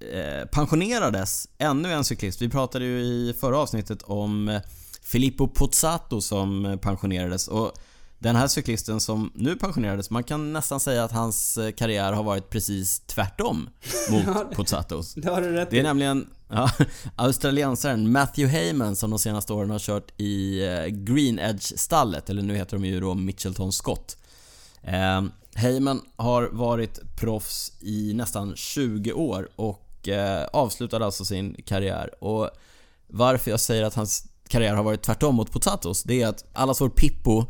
S3: eh, pensionerades ännu en cyklist. Vi pratade ju i förra avsnittet om eh, Filippo Pozzato som pensionerades och den här cyklisten som nu pensionerades, man kan nästan säga att hans eh, karriär har varit precis tvärtom mot Pozzatos.
S4: Det har
S3: Det är nämligen ja, australiensaren Matthew Heyman som de senaste åren har kört i eh, Green Edge-stallet, eller nu heter de ju då Mitchelton Scott. Eh, Heyman har varit proffs i nästan 20 år och eh, avslutade alltså sin karriär. Och varför jag säger att hans karriär har varit tvärtom mot Potatos, det är att allas vår Pippo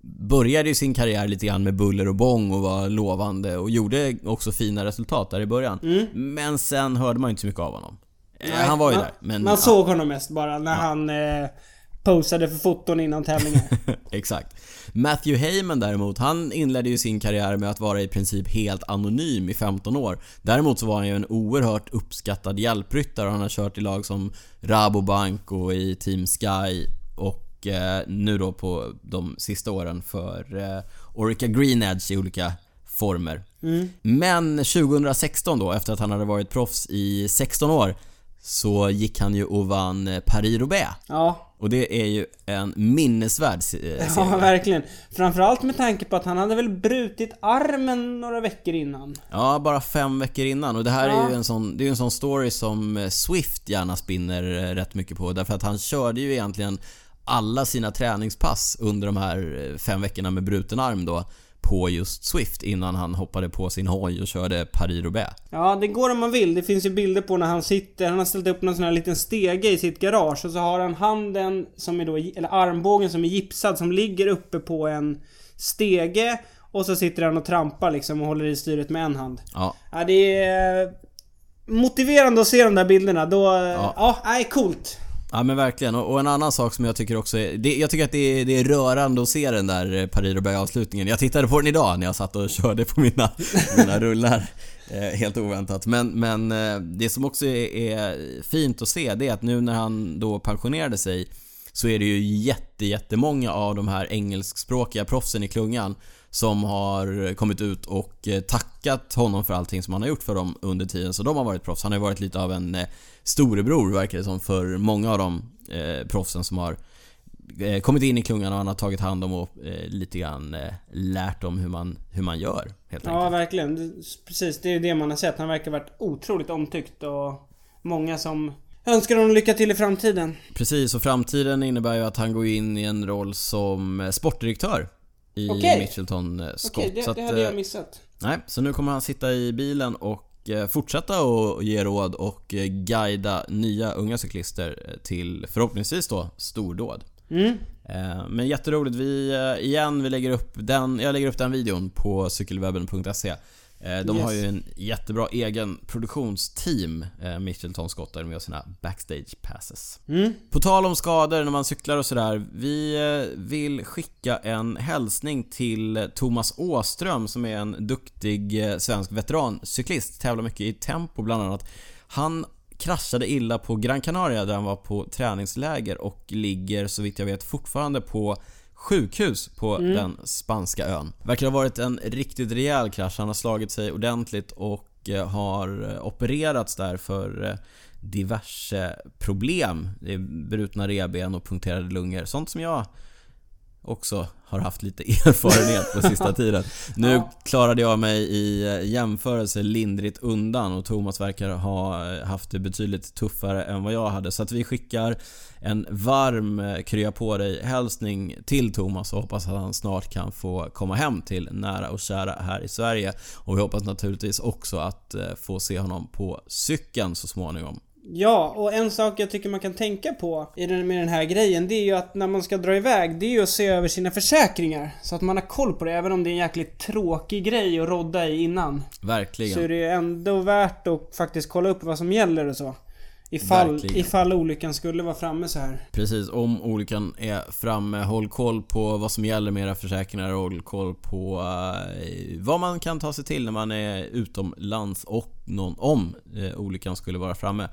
S3: började ju sin karriär lite grann med buller och bång och var lovande och gjorde också fina resultat där i början. Men sen hörde man ju inte så mycket av honom.
S4: Nej,
S3: han var ju
S4: man,
S3: där, men...
S4: Man
S3: ja,
S4: såg honom mest bara när han eh, posade för foton innan tävlingar.
S3: Exakt. Matthew Heyman däremot, han inledde ju sin karriär med att vara i princip helt anonym i 15 år. Däremot så var han ju en oerhört uppskattad hjälpryttare och han har kört i lag som Rabobank och i Team Sky och eh, nu då på de sista åren för eh, Orica Green Edge i olika former. Men 2016 då, efter att han hade varit proffs i 16 år, så gick han ju och vann eh, Paris-Roubaix.
S4: ja,
S3: Och det är ju en minnesvärd se- eh,
S4: ja verkligen. Framförallt med tanke på att han hade väl brutit armen några veckor innan.
S3: Ja, bara fem veckor innan. Och det här är
S4: Ja.
S3: ju en sån, det är en sån story som eh, Swift gärna spinner rätt mycket på. Därför att han körde ju egentligen alla sina träningspass under de här fem veckorna med bruten arm då på just Swift innan han hoppade på sin hoj och körde Paris-Roubaix.
S4: Ja, det går om man vill. Det finns ju bilder på när han sitter, han har ställt upp någon sån här liten stege i sitt garage och så har han handen som är då, eller armbågen som är gipsad som ligger uppe på en stege och så sitter han och trampar liksom och håller i styret med en hand.
S3: Ja,
S4: Ja, det är motiverande att se de där bilderna. Då, ja, ja nej, coolt.
S3: Ja men verkligen, och och en annan sak som jag tycker också är... Det, jag tycker att det är, det är rörande att se den där eh, Paris avslutningen Jag tittade på den idag när jag satt och körde på mina, mina rullar. Eh, helt oväntat. Men, men eh, det som också är, är fint att se det är att nu när han då pensionerade sig så är det ju jätte, jättemånga av de här engelskspråkiga proffsen i klungan som har kommit ut och eh, tackat honom för allting som han har gjort för dem under tiden. Så de har varit proffs. Han har ju varit lite av en eh, storebror verkar det som för många av de eh, proffsen som har eh, kommit in i klungan och han har tagit hand om och eh, lite grann eh, lärt dem hur man, hur man gör helt
S4: Ja,
S3: enkelt.
S4: verkligen. Precis, det är det man har sett. Han verkar varit otroligt omtyckt och många som önskar honom lycka till i framtiden.
S3: Precis, och framtiden innebär ju att han går in i en roll som eh, sportdirektör i
S4: Okej.
S3: Mitchelton eh, Scott.
S4: Okej, det,
S3: Så att,
S4: det hade jag
S3: eh,
S4: missat.
S3: Nej, så nu kommer han sitta i bilen och fortsätta att ge råd och guida nya unga cyklister till förhoppningsvis då stordåd.
S4: Mm.
S3: Men jätteroligt, vi igen, vi lägger upp den, jag lägger upp den videon på cykelwebben.se De
S4: Yes.
S3: har ju en jättebra egen produktionsteam, eh, Mitchelton Scott, där de gör sina backstage passes.
S4: Mm.
S3: På tal om skador när man cyklar och sådär. Vi eh, vill skicka en hälsning till Thomas Åström som är en duktig eh, svensk veterancyklist. Tävlar mycket i tempo bland annat. Han kraschade illa på Gran Canaria där han var på träningsläger och ligger så vitt jag vet fortfarande på sjukhus på den spanska ön. Verkar ha varit en riktigt rejäl krasch. Han har slagit sig ordentligt och eh, har eh, opererats där för eh, diverse problem. Det är brutna revben och punkterade lungor. Sånt som jag också har haft lite erfarenhet på sista tiden. Nu
S4: Ja.
S3: klarade jag mig i eh, jämförelse lindrigt undan och Thomas verkar ha eh, haft det betydligt tuffare än vad jag hade. Så att vi skickar en varm eh, krya på dig hälsning till Thomas och hoppas att han snart kan få komma hem till nära och kära här i Sverige. Och vi hoppas naturligtvis också att få se honom på cykeln så småningom.
S4: Ja, och en sak jag tycker man kan tänka på med den här grejen, det är ju att när man ska dra iväg, det är ju att se över sina försäkringar. Så att man har koll på det, även om det är en jäkligt tråkig grej att rodda i innan.
S3: Verkligen.
S4: Så är det ju ändå värt att faktiskt kolla upp vad som gäller och så. Ifall,
S3: Verkligen.
S4: ifall olyckan skulle vara framme så här.
S3: Precis, om olyckan är framme, håll koll på vad som gäller med era försäkringar och håll koll på eh, vad man kan ta sig till när man är utomlands och någon, om eh, olyckan skulle vara framme.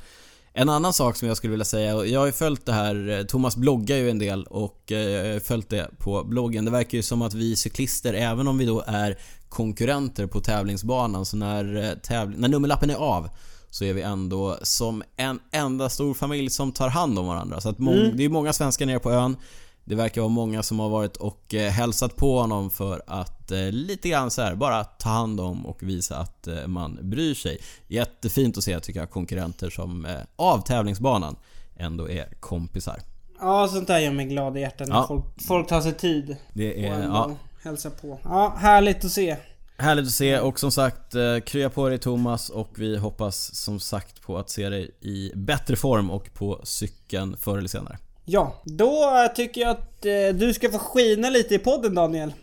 S3: En annan sak som jag skulle vilja säga, och jag har ju följt det här, eh, Thomas bloggar ju en del och jag har följt det på bloggen. Det verkar ju som att vi cyklister, även om vi då är konkurrenter på tävlingsbanan, så när, tävling, när nummerlappen är av så är vi ändå som en enda stor familj som tar hand om varandra. Så att må- det är många svenskar nere på ön. Det verkar vara många som har varit och eh, hälsat på honom för att eh, lite grann så här, bara ta hand om och visa att eh, man bryr sig. Jättefint att se tycker jag konkurrenter som eh, av tävlingsbanan ändå är kompisar.
S4: Ja, sånt där gör mig glad i hjärtat när
S3: Ja.
S4: folk, folk tar sig tid.
S3: Det
S4: Och
S3: är
S4: ändå
S3: ja,
S4: hälsar på. Ja, härligt att se.
S3: Härligt att se och som sagt eh, krya på dig Thomas och vi hoppas som sagt på att se dig i bättre form och på cykeln förr eller senare.
S4: Ja, då eh, tycker jag att eh, du ska få skina lite i podden Daniel.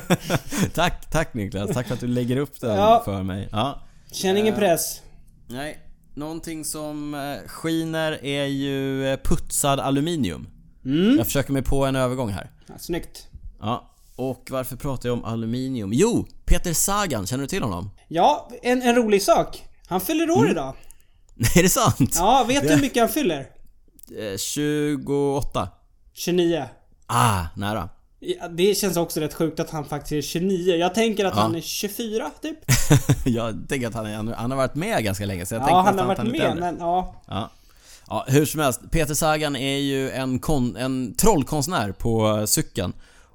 S3: tack, tack Niklas. Tack för att du lägger upp den
S4: Ja.
S3: för mig. Ja.
S4: Känn ingen
S3: Eh.
S4: press.
S3: Nej, någonting som eh, skiner är ju eh, putsad aluminium.
S4: Mm.
S3: Jag försöker mig på en övergång här.
S4: Ja, snyggt.
S3: Ja, och varför pratar jag om aluminium? Jo, Peter Sagan, känner du till honom?
S4: Ja, en, en rolig sak. Han fyller år idag.
S3: Nej, är det sant?
S4: Ja, vet du hur mycket han fyller?
S3: Eh, 28.
S4: 29.
S3: Ah, nära.
S4: Ja, det känns också rätt sjukt att han faktiskt är 29. Jag tänker att
S3: Ja.
S4: han är 24 typ.
S3: jag tänker att han, är, han har varit med ganska länge så jag
S4: Ja,
S3: tänkte
S4: han
S3: nästan
S4: har
S3: att
S4: varit
S3: lite
S4: med men ja.
S3: Ja. ja, hur som helst. Peter Sagan är ju en, kon, en trollkonstnär på cykeln.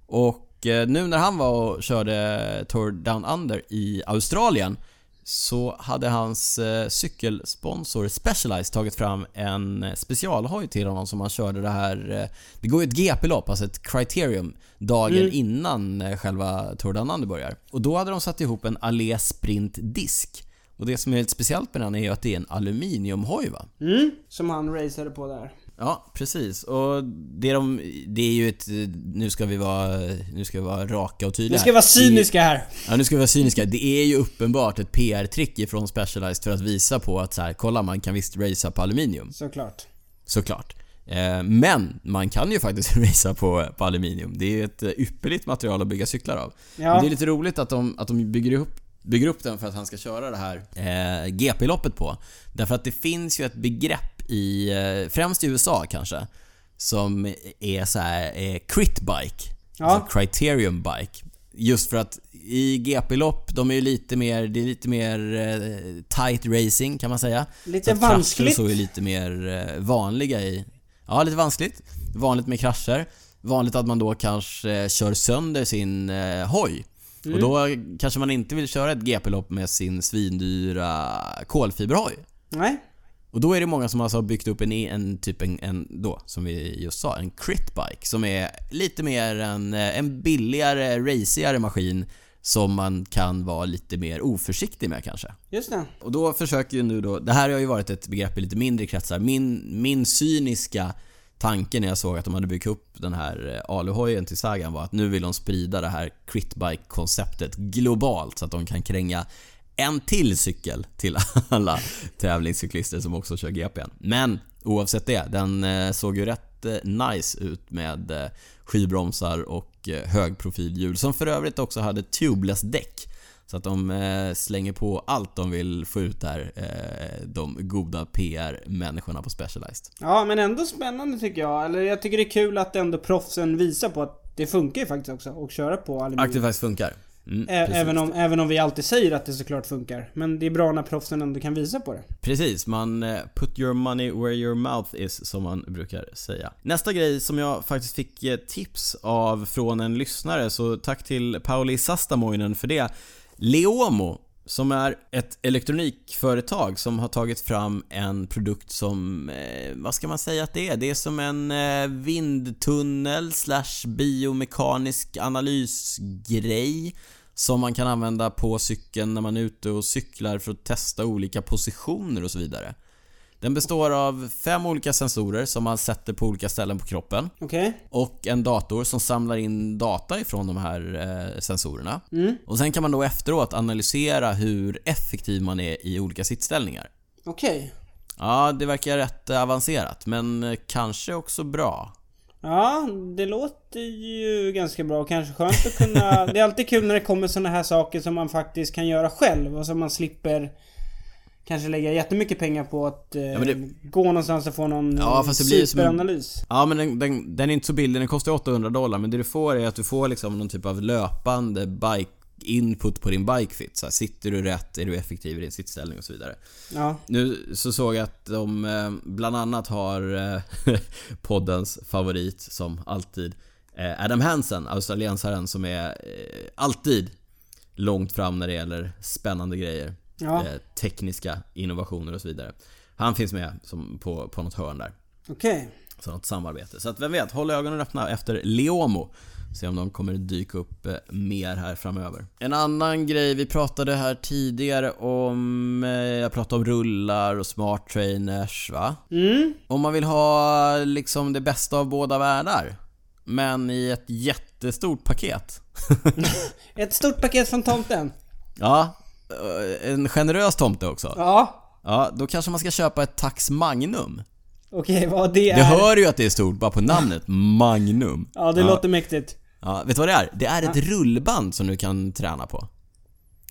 S3: Och eh, nu när han var och körde Tour Down Under i Australien så hade hans eh, cykelsponsor Specialized tagit fram en eh, specialhoj till honom som han körde det här... Eh, det går ju ett GP-lopp, alltså ett criterium, dagen
S4: Mm.
S3: innan eh, själva Tour Down Under börjar. Och då hade de satt ihop en Allé Sprint disk. Och det som är lite speciellt med den är ju att det är en aluminiumhoj va?
S4: Mm, som han raceade på där.
S3: Ja, precis. Och det, de, det är ju ett... Nu ska vi vara, nu ska vi vara raka och tydliga
S4: Nu ska vi vara
S3: är-
S4: cyniska här.
S3: Ja, nu ska vi vara cyniska. Det är ju uppenbart ett PR-trick ifrån Specialized för att visa på att så här, kolla man kan visst racea på aluminium.
S4: Såklart.
S3: Såklart. Eh, Men man kan ju faktiskt racea på, på aluminium. Det är ett eh, ypperligt material att bygga cyklar av. Men
S4: Ja.
S3: det är lite roligt att de, att de bygger, upp, bygger upp den för att han ska köra det här eh, GP-loppet på. Därför att det finns ju ett begrepp i, eh, främst i USA kanske, som är så här eh, crit bike.
S4: Ja.
S3: Alltså criterium bike. Just för att i GP-lopp, de är ju lite mer, det är lite mer eh, tight racing kan man säga.
S4: Lite
S3: Så
S4: vanskligt.
S3: så är lite mer vanliga i... Ja, lite vanskligt. Vanligt med krascher. Vanligt att man då kanske kör sönder sin eh, hoj.
S4: Mm.
S3: Och då kanske man inte vill köra ett GP-lopp med sin svindyra kolfiberhoj.
S4: Nej.
S3: Och då är det många som alltså har byggt upp en, en typ en, en då, som vi just sa, en crit bike som är lite mer en, eh, en billigare, racigare maskin som man kan vara lite mer oförsiktig med kanske.
S4: Just det.
S3: Och då försöker ju nu då, det här har ju varit ett begrepp i lite mindre kretsar. Min, min cyniska tanke när jag såg att de hade byggt upp den här eh, aluhojen till Sagan var att nu vill de sprida det här critbike-konceptet globalt så att de kan kränga en till cykel till alla tävlingscyklister som också kör GPn. Men oavsett det, den eh, såg ju rätt eh, nice ut med eh, skivbromsar och högprofilhjul som för övrigt också hade tubeless däck. Så att de slänger på allt de vill få ut där, de goda PR-människorna på Specialized.
S4: Ja, men ändå spännande tycker jag. Eller jag tycker det är kul att ändå proffsen visar på att det funkar ju faktiskt också att köra på
S3: Att det
S4: aluminium.
S3: faktiskt funkar. Mm,
S4: även, om, även om vi alltid säger att det såklart funkar. Men det är bra när proffsen ändå kan visa på det.
S3: Precis, man eh, put your money where your mouth is som man brukar säga. Nästa grej som jag faktiskt fick eh, tips av från en lyssnare, så tack till Pauli Sastamoinen för det. Leomo, som är ett elektronikföretag som har tagit fram en produkt som, eh, vad ska man säga att det är? Det är som en eh, vindtunnel slash biomekanisk analysgrej som man kan använda på cykeln när man är ute och cyklar för att testa olika positioner och så vidare. Den består av fem olika sensorer som man sätter på olika ställen på kroppen
S4: Okej?
S3: och en dator som samlar in data ifrån de här eh, sensorerna. Och sen kan man då efteråt analysera hur effektiv man är i olika sittställningar.
S4: Okej.
S3: Ja, det verkar rätt avancerat, men eh, kanske också bra.
S4: Ja, det låter ju ganska bra kanske skönt att kunna... det är alltid kul när det kommer såna här saker som man faktiskt kan göra själv och som man slipper kanske lägga jättemycket pengar på att eh,
S3: men det-
S4: gå någonstans och få någon
S3: Ja, fast det blir ju som en-
S4: superanalys.
S3: Ja men den, den, den är inte så billig, den kostar 800 dollar men det du får är att du får liksom någon typ av löpande bike input på din bikefit. Så här, sitter du rätt? Är du effektiv i din sittställning och så vidare.
S4: Ja.
S3: Nu så såg jag att de eh, bland annat har eh, poddens favorit som alltid eh, Adam Hansen, australiensaren som är alltid långt fram när det gäller spännande grejer.
S4: Ja.
S3: Tekniska innovationer och så vidare. Han finns med som på, på något hörn där.
S4: Okej.
S3: Så något samarbete. Så att vem vet, håll ögonen öppna efter Leomo. Se om de kommer dyka upp eh, mer här framöver. En annan grej, vi pratade här tidigare om... eh, Jag pratade om rullar och smart trainers va?
S4: Mm.
S3: Om man vill ha liksom det bästa av båda världar. Men i ett jättestort paket.
S4: Ett stort paket från tomten.
S3: ja, eh, en generös tomte också.
S4: Ja.
S3: Ja, då kanske man ska köpa ett Tax Magnum.
S4: Okej, vad det är.
S3: Det hör ju att det är stort bara på namnet. Magnum.
S4: Ja, det låter mäktigt.
S3: Ja, vet du vad det är? Det är ett rullband som du kan träna på.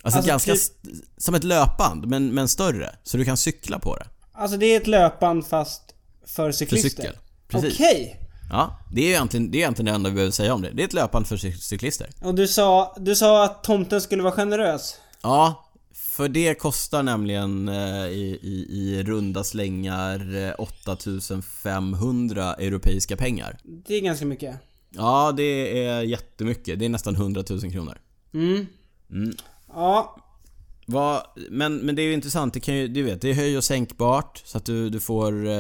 S3: Alltså,
S4: Alltså,
S3: ganska
S4: typ-
S3: som ett löpband, men, men större. Så du kan cykla på det.
S4: Alltså det är ett löpband fast för
S3: För
S4: cyklister.
S3: cykel. Precis.
S4: Okej.
S3: Ja, det är, egentligen, det är egentligen det enda vi behöver säga om det. Det är ett löpband för cy- cyklister.
S4: Och du sa, du sa att tomten skulle vara generös.
S3: Ja, för det kostar nämligen eh, i, i, i runda slängar eh, 8500 europeiska pengar.
S4: Det är ganska mycket.
S3: Ja, det är jättemycket. Det är nästan 100 000 kronor.
S4: Mm.
S3: Mm.
S4: Ja.
S3: Vad, men, men det är ju intressant, det kan ju, du vet, det är höj och sänkbart så att du, du får eh,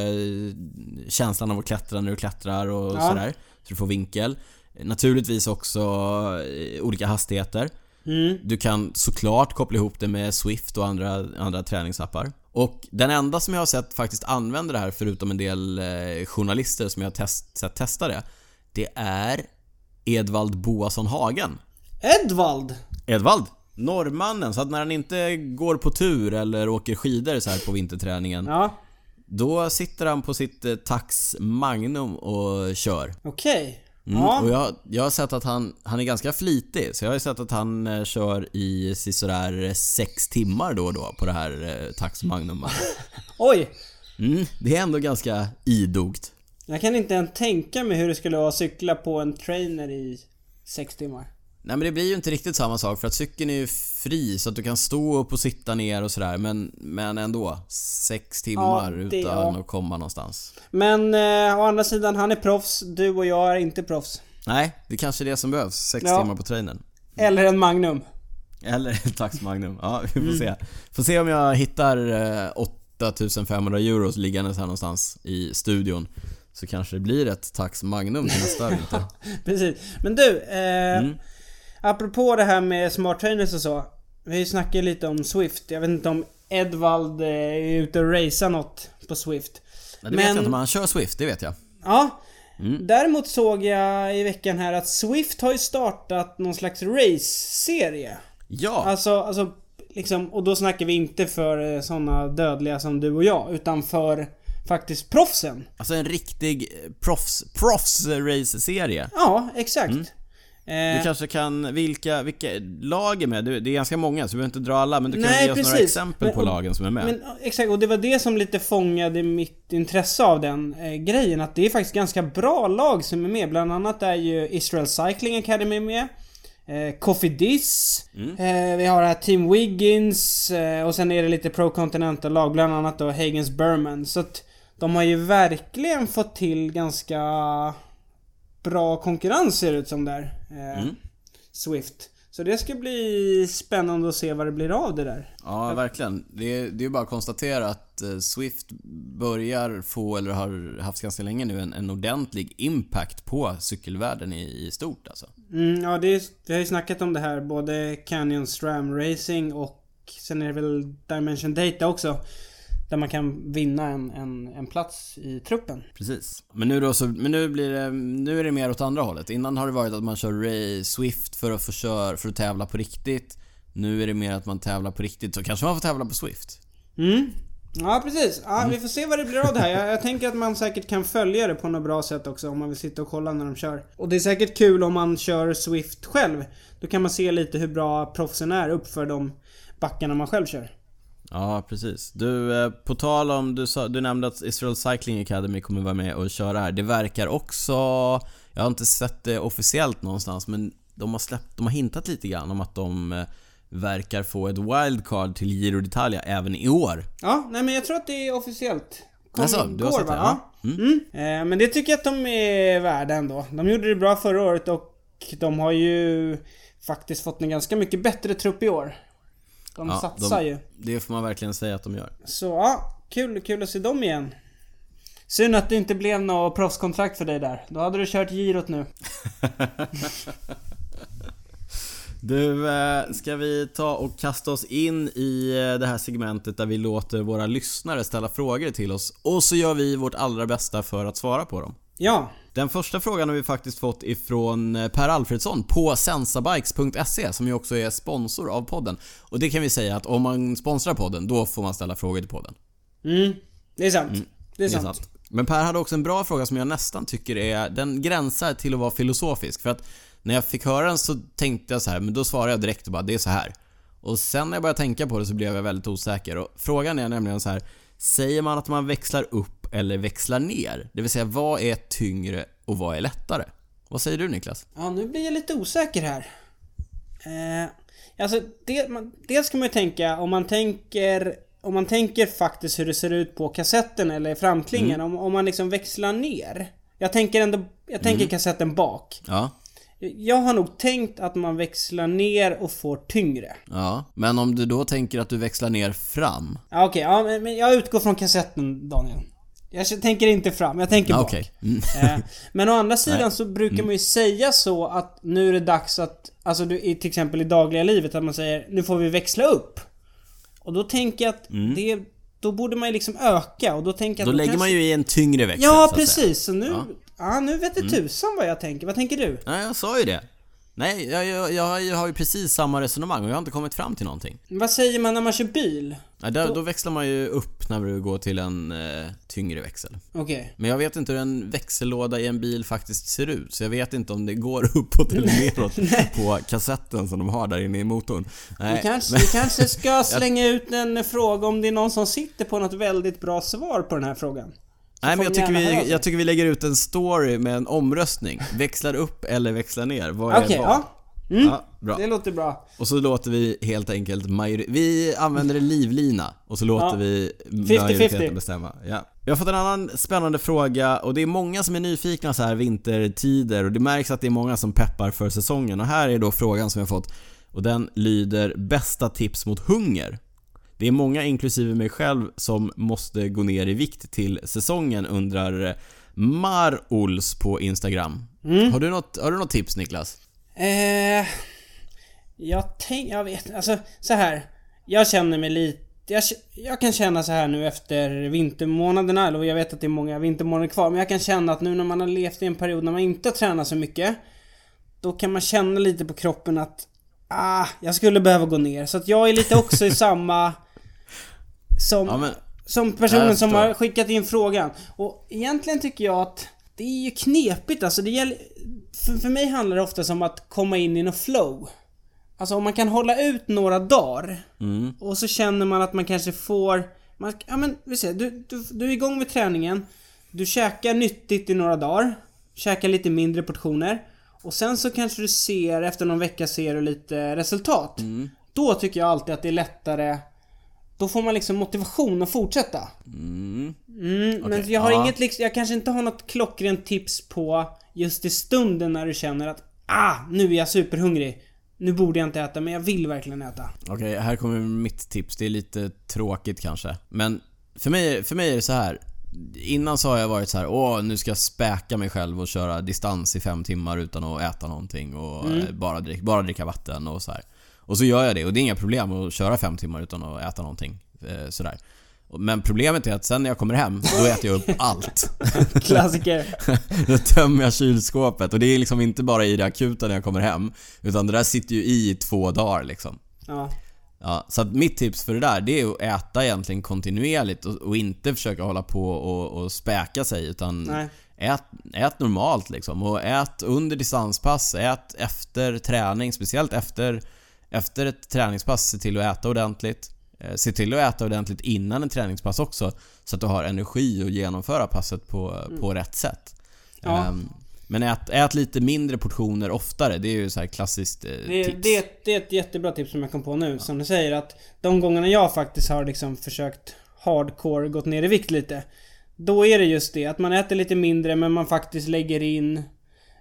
S3: känslan av att klättra när du klättrar och
S4: Ja.
S3: sådär. Så du får vinkel. Naturligtvis också eh, olika hastigheter.
S4: Mm.
S3: Du kan såklart koppla ihop det med Swift och andra, andra träningsappar. Och den enda som jag har sett faktiskt använder det här, förutom en del eh, journalister som jag har test, sett testa det, det är Edvald Boasson Hagen.
S4: Edvald!
S3: Edvald, norrmannen. Så att när han inte går på tur eller åker skidor så här på vinterträningen,
S4: Ja.
S3: då sitter han på sitt eh, Tax Magnum och kör.
S4: Okej.
S3: Mm,
S4: Ja.
S3: Och jag, jag har sett att han, han är ganska flitig, så jag har sett att han eh, kör i sådär sex timmar då och då på det här eh, Tax Magnum.
S4: Oj!
S3: Mm, det är ändå ganska idogt.
S4: Jag kan inte ens tänka mig hur det skulle vara att cykla på en trainer i sex timmar.
S3: Nej men det blir ju inte riktigt samma sak för att cykeln är ju fri så att du kan stå upp och sitta ner och sådär men, men ändå. Sex timmar
S4: det-
S3: utan
S4: ja.
S3: att komma någonstans.
S4: Men eh, å andra sidan, han är proffs. Du och jag är inte proffs.
S3: Nej, det kanske är det som behövs. Sex
S4: Ja.
S3: timmar på trainen.
S4: Eller en Magnum.
S3: Eller ett Tax Magnum. Ja, vi får se. Får se om jag hittar eh, 8500 euro liggandes här någonstans i studion. Så kanske det blir ett Tax Magnum till nästa vinter.
S4: Precis. Men du, eh,
S3: Mm.
S4: apropå det här med smart trainers och så. Vi snackat lite om Swift. Jag vet inte om Edvald eh, är ute och racear något på Swift.
S3: Nej, det vet jag inte, men han kör Swift, det vet jag.
S4: Ja.
S3: Mm.
S4: Däremot såg jag i veckan här att Swift har ju startat någon slags race-serie.
S3: Ja,
S4: Alltså, alltså liksom, och då snackar vi inte för eh, såna dödliga som du och jag, utan för faktiskt proffsen.
S3: Alltså en riktig eh, proffs, proffs-race-serie.
S4: Ja, exakt.
S3: Du
S4: Eh,
S3: kanske kan, vilka, vilka lag är med? Det är ganska många så du behöver inte dra alla men du kan
S4: Nej,
S3: ge oss några exempel
S4: Men-
S3: på
S4: och-
S3: lagen som är med.
S4: Men ja, exakt, och det var det som lite fångade mitt intresse av den eh, grejen. Att det är faktiskt ganska bra lag som är med. Bland annat är ju Israel Cycling Academy med. Eh, Cofidis. Eh, vi har här Team Wiggins. Eh, och sen är det lite Pro Continental lag. Bland annat då Hagens Berman. Så att de har ju verkligen fått till ganska bra konkurrens ser det ut som där. Eh,
S3: Mm.
S4: Swift. Så det ska bli spännande att se vad det blir av det där.
S3: Ja, verkligen. Det är, det är ju bara att konstatera att eh, Swift börjar få, eller har haft ganska länge nu, en, en ordentlig impact på cykelvärlden i, i stort alltså.
S4: Mm, ja, det är, vi har ju snackat om det här, både Canyon Stram Racing och sen är det väl Dimension Data också. Där man kan vinna en, en, en plats i truppen.
S3: Precis. Men nu då så, men nu blir det, nu är det mer åt andra hållet. Innan har det varit att man kör Ray Swift för att få kör, för att tävla på riktigt. Nu är det mer att man tävlar på riktigt, så kanske man får tävla på Swift.
S4: Mm. Ja, precis. Ja, Vi får se vad det blir av det här. Jag, jag tänker att man säkert kan följa det på något bra sätt också om man vill sitta och kolla när de kör. Och det är säkert kul om man kör Swift själv. Då kan man se lite hur bra proffsen är uppför de backarna man själv kör.
S3: Ja, precis. Du, eh, på tal om, du, sa, du nämnde att Israel Cycling Academy kommer vara med och köra här. Det verkar också, jag har inte sett det officiellt någonstans, men de har släppt, de har hintat lite grann om att de eh, verkar få ett wildcard till Giro d'Italia även i år.
S4: Ja, nej men jag tror att det är officiellt. Kom
S3: Alltså, du har sett det? Ja.
S4: Ja. Mm. Eh, men det tycker jag att de är värda ändå. De gjorde det bra förra året och de har ju faktiskt fått en ganska mycket bättre trupp i år. De
S3: Ja,
S4: satsar
S3: de-
S4: ju.
S3: Det får man verkligen säga att de gör.
S4: Så ja, kul, kul att se dem igen. Synd att det inte blev något proffskontrakt för dig där. Då hade du kört girot nu.
S3: Du, eh, ska vi ta och kasta oss in i eh, det här segmentet där vi låter våra lyssnare ställa frågor till oss och så gör vi vårt allra bästa för att svara på dem.
S4: Ja,
S3: Den första frågan har vi faktiskt fått ifrån eh, Per Alfredsson på sensabikes.se som ju också är sponsor av podden. Och det kan vi säga att om man sponsrar podden, då får man ställa frågor till podden.
S4: mm, det är sant. Det är
S3: Det är
S4: sant.
S3: sant. Men Per hade också en bra fråga som jag nästan tycker är, den gränsar till att vara filosofisk. För att när jag fick höra den så tänkte jag så här, men då svarade jag direkt och bara, det är så här. Och sen när jag började tänka på det så blev jag väldigt osäker. Och frågan är nämligen så här, säger man att man växlar upp eller växlar ner? Det vill säga, vad är tyngre och vad är lättare? Vad säger du Niklas?
S4: Ja, nu blir jag lite osäker här. Eh, alltså, det, man, dels kan man ju tänka, om man tänker om man tänker faktiskt hur det ser ut på kassetten eller framklingen, om, om man liksom växlar ner. Jag tänker ändå, jag tänker kassetten bak.
S3: Ja,
S4: Jag har nog tänkt att man växlar ner och får tyngre.
S3: ja. Men om du då tänker att du växlar ner fram?
S4: Ja, Okej, ja, men, men jag utgår från kassetten Daniel. Jag tänker inte fram, jag tänker
S3: Ja,
S4: bak.
S3: okej. Mm.
S4: Eh, Men å andra sidan så brukar man ju säga så att nu är det dags att, alltså du, till exempel i dagliga livet, att man säger nu får vi växla upp. Och då tänker jag att det, då borde man ju liksom öka och då tänker jag
S3: Mm. Då
S4: att
S3: lägger man
S4: kanske-
S3: ju i en tyngre växel
S4: Ja
S3: så
S4: precis, så nu,
S3: Ja. Mm.
S4: ja. nu vet det tusan vad jag tänker. Vad tänker du?
S3: Nej, jag sa ju det. Nej, jag, jag, jag, jag har ju precis samma resonemang och jag har inte kommit fram till någonting.
S4: Vad säger man när man kör bil?
S3: Nej, där, då växlar man ju upp när du går till en eh, tyngre växel.
S4: Okej.
S3: Men jag vet inte hur en växellåda i en bil faktiskt ser ut, så jag vet inte om det går uppåt eller neråt på kassetten som de har där inne i motorn. Nej,
S4: Vi kanske,
S3: men-
S4: vi kanske ska slänga ut en fråga om det är någon som sitter på något väldigt bra svar på den här frågan.
S3: Nej men jag tycker, vi, jag tycker vi lägger ut en story med en omröstning. Växlar upp eller växlar ner? Vad är
S4: Okej,
S3: vad?
S4: ja. Mm,
S3: ja. Bra.
S4: det låter bra.
S3: Och så låter vi helt enkelt majori- Vi använder en livlina och så låter
S4: Ja.
S3: vi
S4: 50-50.
S3: majoriteten bestämma. Ja. Vi har fått en annan spännande fråga och det är många som är nyfikna så här vintertider och det märks att det är många som peppar för säsongen och här är då frågan som jag fått och den lyder Bästa tips mot hunger? Det är många, inklusive mig själv, som måste gå ner i vikt till säsongen undrar Mar-Ols på Instagram.
S4: Mm.
S3: Har, du något, har du något tips Niklas?
S4: Eh, jag tänk, jag vet alltså så här. Jag känner mig lite, jag, jag kan känna så här nu efter vintermånaderna, eller jag vet att det är många vintermånader kvar, men jag kan känna att nu när man har levt i en period när man inte har tränat så mycket, då kan man känna lite på kroppen att Ah, jag skulle behöva gå ner. Så att jag är lite också i samma... Som,
S3: Ja, men-
S4: som personen som har skickat in frågan. Och egentligen tycker jag att det är ju knepigt alltså. Det gäller, för, för mig handlar det ofta om att komma in i något flow. Alltså om man kan hålla ut några dagar
S3: Mm.
S4: och så känner man att man kanske får... Man, ja men vi ser, du, du, du är igång med träningen. Du käkar nyttigt i några dagar. Käkar lite mindre portioner. Och sen så kanske du ser, efter någon vecka ser du lite resultat.
S3: Mm.
S4: Då tycker jag alltid att det är lättare Då får man liksom motivation att fortsätta.
S3: Mm.
S4: Mm, men
S3: Okej,
S4: jag har
S3: ja.
S4: inget liksom, jag kanske inte har något klockrent tips på just i stunden när du känner att Ah, nu är jag superhungrig. Nu borde jag inte äta, men jag vill verkligen äta.
S3: Okej, här kommer mitt tips. Det är lite tråkigt kanske. Men för mig, för mig är det så här. Innan så har jag varit så här, åh nu ska jag späka mig själv och köra distans i fem timmar utan att äta någonting och eh, bara, drick, bara dricka vatten och så här. Och så gör jag det och det är inga problem att köra fem timmar utan att äta någonting. Eh, sådär. Men problemet är att sen när jag kommer hem, då äter jag upp allt.
S4: Klassiker.
S3: Då tömmer jag kylskåpet och det är liksom inte bara i det akuta när jag kommer hem. Utan det där sitter ju i två dagar liksom.
S4: Ja.
S3: Ja, så att mitt tips för det där, det är att äta egentligen kontinuerligt och, och inte försöka hålla på och, och späka sig utan
S4: Nej.
S3: ät, ät normalt liksom. Och ät under distanspass, ät efter träning, speciellt efter, efter ett träningspass, se till att äta ordentligt. Eh, Se till att äta ordentligt innan en träningspass också, så att du har energi att genomföra passet på, på rätt sätt.
S4: Ja.
S3: Ehm, men ät, ät lite mindre portioner oftare, det är ju så här klassiskt eh,
S4: Det,
S3: tips.
S4: det, det är ett jättebra tips som jag kom på nu. Som du säger att de gångerna jag faktiskt har liksom försökt hardcore gått ner i vikt lite. Då är det just det att man äter lite mindre men man faktiskt lägger in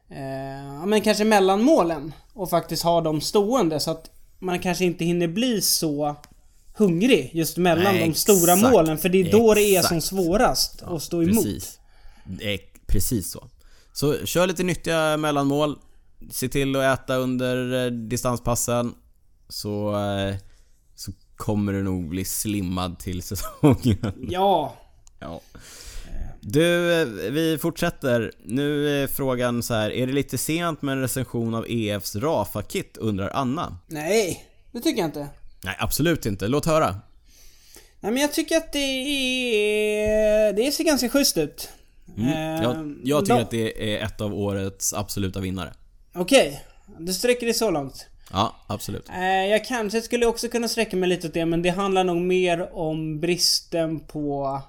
S4: eh, ja, men kanske mellanmålen. Och faktiskt har dem stående så att man kanske inte hinner bli så hungrig just mellan
S3: Nej,
S4: de stora
S3: exakt.
S4: målen. För det är då det är
S3: Exakt.
S4: som svårast att stå emot.
S3: Precis. Precis så. Så kör lite nyttiga mellanmål. Se till att äta under eh, distanspassen. Så, eh, så kommer du nog bli slimmad till säsongen.
S4: Ja,
S3: Ja. Du, eh, vi fortsätter. Nu är frågan så här. Är det lite sent med en recension av EFs Rafa-kit? Undrar Anna.
S4: nej. Det tycker jag inte.
S3: Nej, absolut inte. Låt höra.
S4: Nej men jag tycker att det är... Det ser ganska schysst ut.
S3: Mm.
S4: Eh,
S3: Jag, jag tycker
S4: då-
S3: att det är ett av årets absoluta vinnare.
S4: Okej, du sträcker dig så långt.
S3: Ja, absolut.
S4: Eh, jag kanske skulle också kunna sträcka mig lite åt det, men det handlar nog mer om bristen på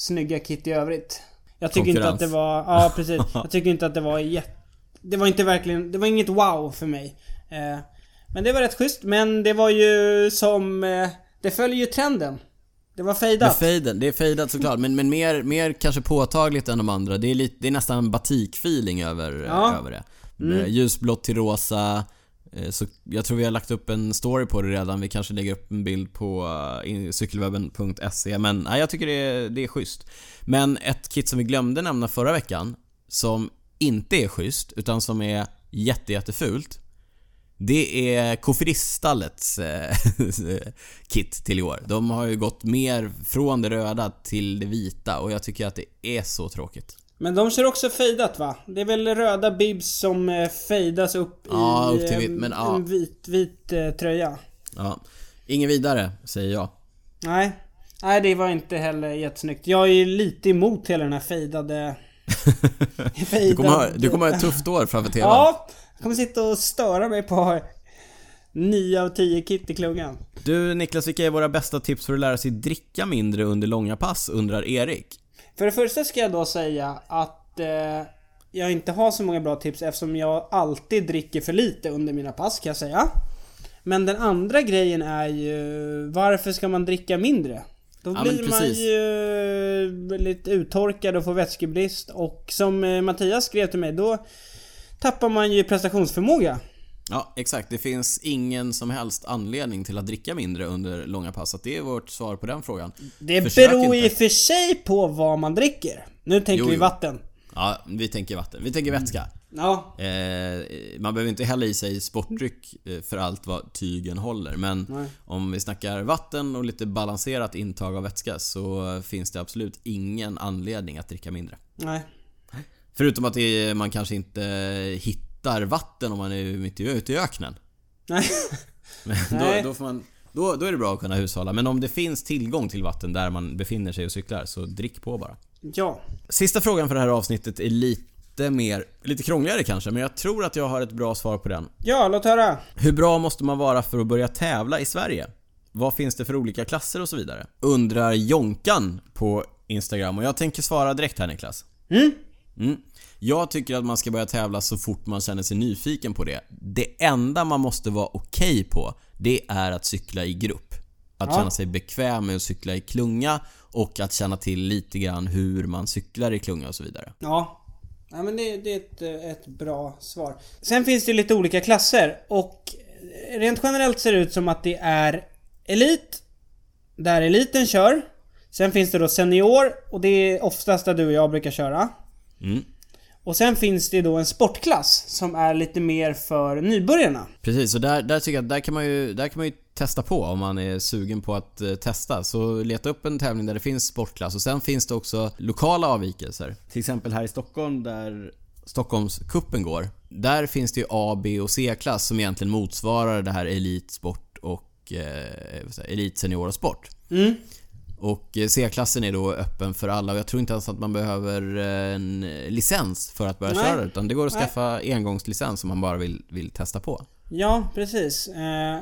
S4: snygga kit i övrigt. Jag tycker inte att det var... Ja, precis. Jag tycker inte att det var jätte... Det var inte verkligen... Det var inget wow för mig. Eh, men det var rätt schysst, men det var ju som... Eh, det följer ju trenden. Det var fejdat.
S3: fejden, det är fejdat såklart, men, men mer, mer kanske påtagligt än de andra. Det är, lite, det är nästan en batik-feeling över,
S4: Ja.
S3: över det. Mm. Ljusblått till rosa. Eh, så jag tror vi har lagt upp en story på det redan. Vi kanske lägger upp en bild på eh, cykelwebben.se. Men nej, jag tycker det är, det är schysst. Men ett kit som vi glömde nämna förra veckan, som inte är schysst, utan som är jätte, jättefult. Det är Kofiristallets eh, kit till i år. De har ju gått mer från det röda till det vita och jag tycker att det är så tråkigt.
S4: Men de kör också fejdat va? Det är väl röda bibs som eh, fejdas upp
S3: Ja,
S4: i
S3: upp
S4: eh,
S3: men ja.
S4: en vit, vit eh, tröja.
S3: Ja. Ingen vidare, säger jag.
S4: Nej. Nej, det var inte heller jättesnyggt. Jag är ju lite emot hela den här fejdade...
S3: Du kommer, ha, du kommer ha ett tufft år framför TVn.
S4: Ja! Jag kommer sitta och störa mig på 9 av 10 kit i klungan.
S3: Du Niklas, vilka är våra bästa tips för att lära sig dricka mindre under långa pass, undrar Erik.
S4: För det första ska jag då säga att eh, jag inte har så många bra tips eftersom jag alltid dricker för lite under mina pass kan jag säga. Men den andra grejen är ju varför ska man dricka mindre? Då
S3: Ja,
S4: blir man ju lite uttorkad och får vätskebrist och som eh, Mattias skrev till mig då tappar man ju prestationsförmåga.
S3: Ja, exakt. Det finns ingen som helst anledning till att dricka mindre under långa pass. Att det är vårt svar på den frågan.
S4: Det
S3: Försök
S4: beror i och för sig på vad man dricker. Nu tänker
S3: Jo,
S4: vi
S3: jo.
S4: vatten.
S3: Ja, vi tänker vatten. Vi tänker vätska.
S4: Ja,
S3: Eh, man behöver inte hälla i sig sportdryck eh, för allt vad tygen håller. Men
S4: Nej.
S3: om vi snackar vatten och lite balanserat intag av vätska så finns det absolut ingen anledning att dricka mindre.
S4: nej.
S3: Förutom att det, man kanske inte hittar vatten om man är mitt i- ute i öknen.
S4: Nej.
S3: då, då, får man, då, då är det bra att kunna hushålla. Men om det finns tillgång till vatten där man befinner sig och cyklar, så drick på bara.
S4: Ja.
S3: Sista frågan för det här avsnittet är lite mer, lite krångligare kanske, men jag tror att jag har ett bra svar på den.
S4: Ja, låt höra.
S3: Hur bra måste man vara för att börja tävla i Sverige? Vad finns det för olika klasser och så vidare? Undrar Jonkan på Instagram och jag tänker svara direkt här Niklas.
S4: Mm.
S3: Mm. Jag tycker att man ska börja tävla så fort man känner sig nyfiken på det. Det enda man måste vara okej på, det är att cykla i grupp. Att
S4: Ja.
S3: känna sig bekväm med att cykla i klunga och att känna till lite grann hur man cyklar i klunga och så vidare.
S4: Ja. Ja men det, det är ett, ett bra svar. Sen finns det lite olika klasser och rent generellt ser det ut som att det är Elit, där eliten kör. Sen finns det då Senior och det är oftast där du och jag brukar köra.
S3: Mm.
S4: Och sen finns det då en sportklass som är lite mer för nybörjarna.
S3: Precis, och där, där tycker jag där kan, man ju, där kan man ju testa på om man är sugen på att eh, testa. Så leta upp en tävling där det finns sportklass och sen finns det också lokala avvikelser. Till exempel här i Stockholm där Stockholmskuppen går. Där finns det ju A, B och C-klass som egentligen motsvarar det här elitsport och eh, elit senior och sport.
S4: Mm.
S3: Och eh, C-klassen är då öppen för alla och jag tror inte ens att man behöver eh, en licens för att börja
S4: Nej.
S3: köra utan det går att
S4: Nej.
S3: skaffa engångslicens om man bara vill, vill testa på.
S4: Ja, precis. Eh,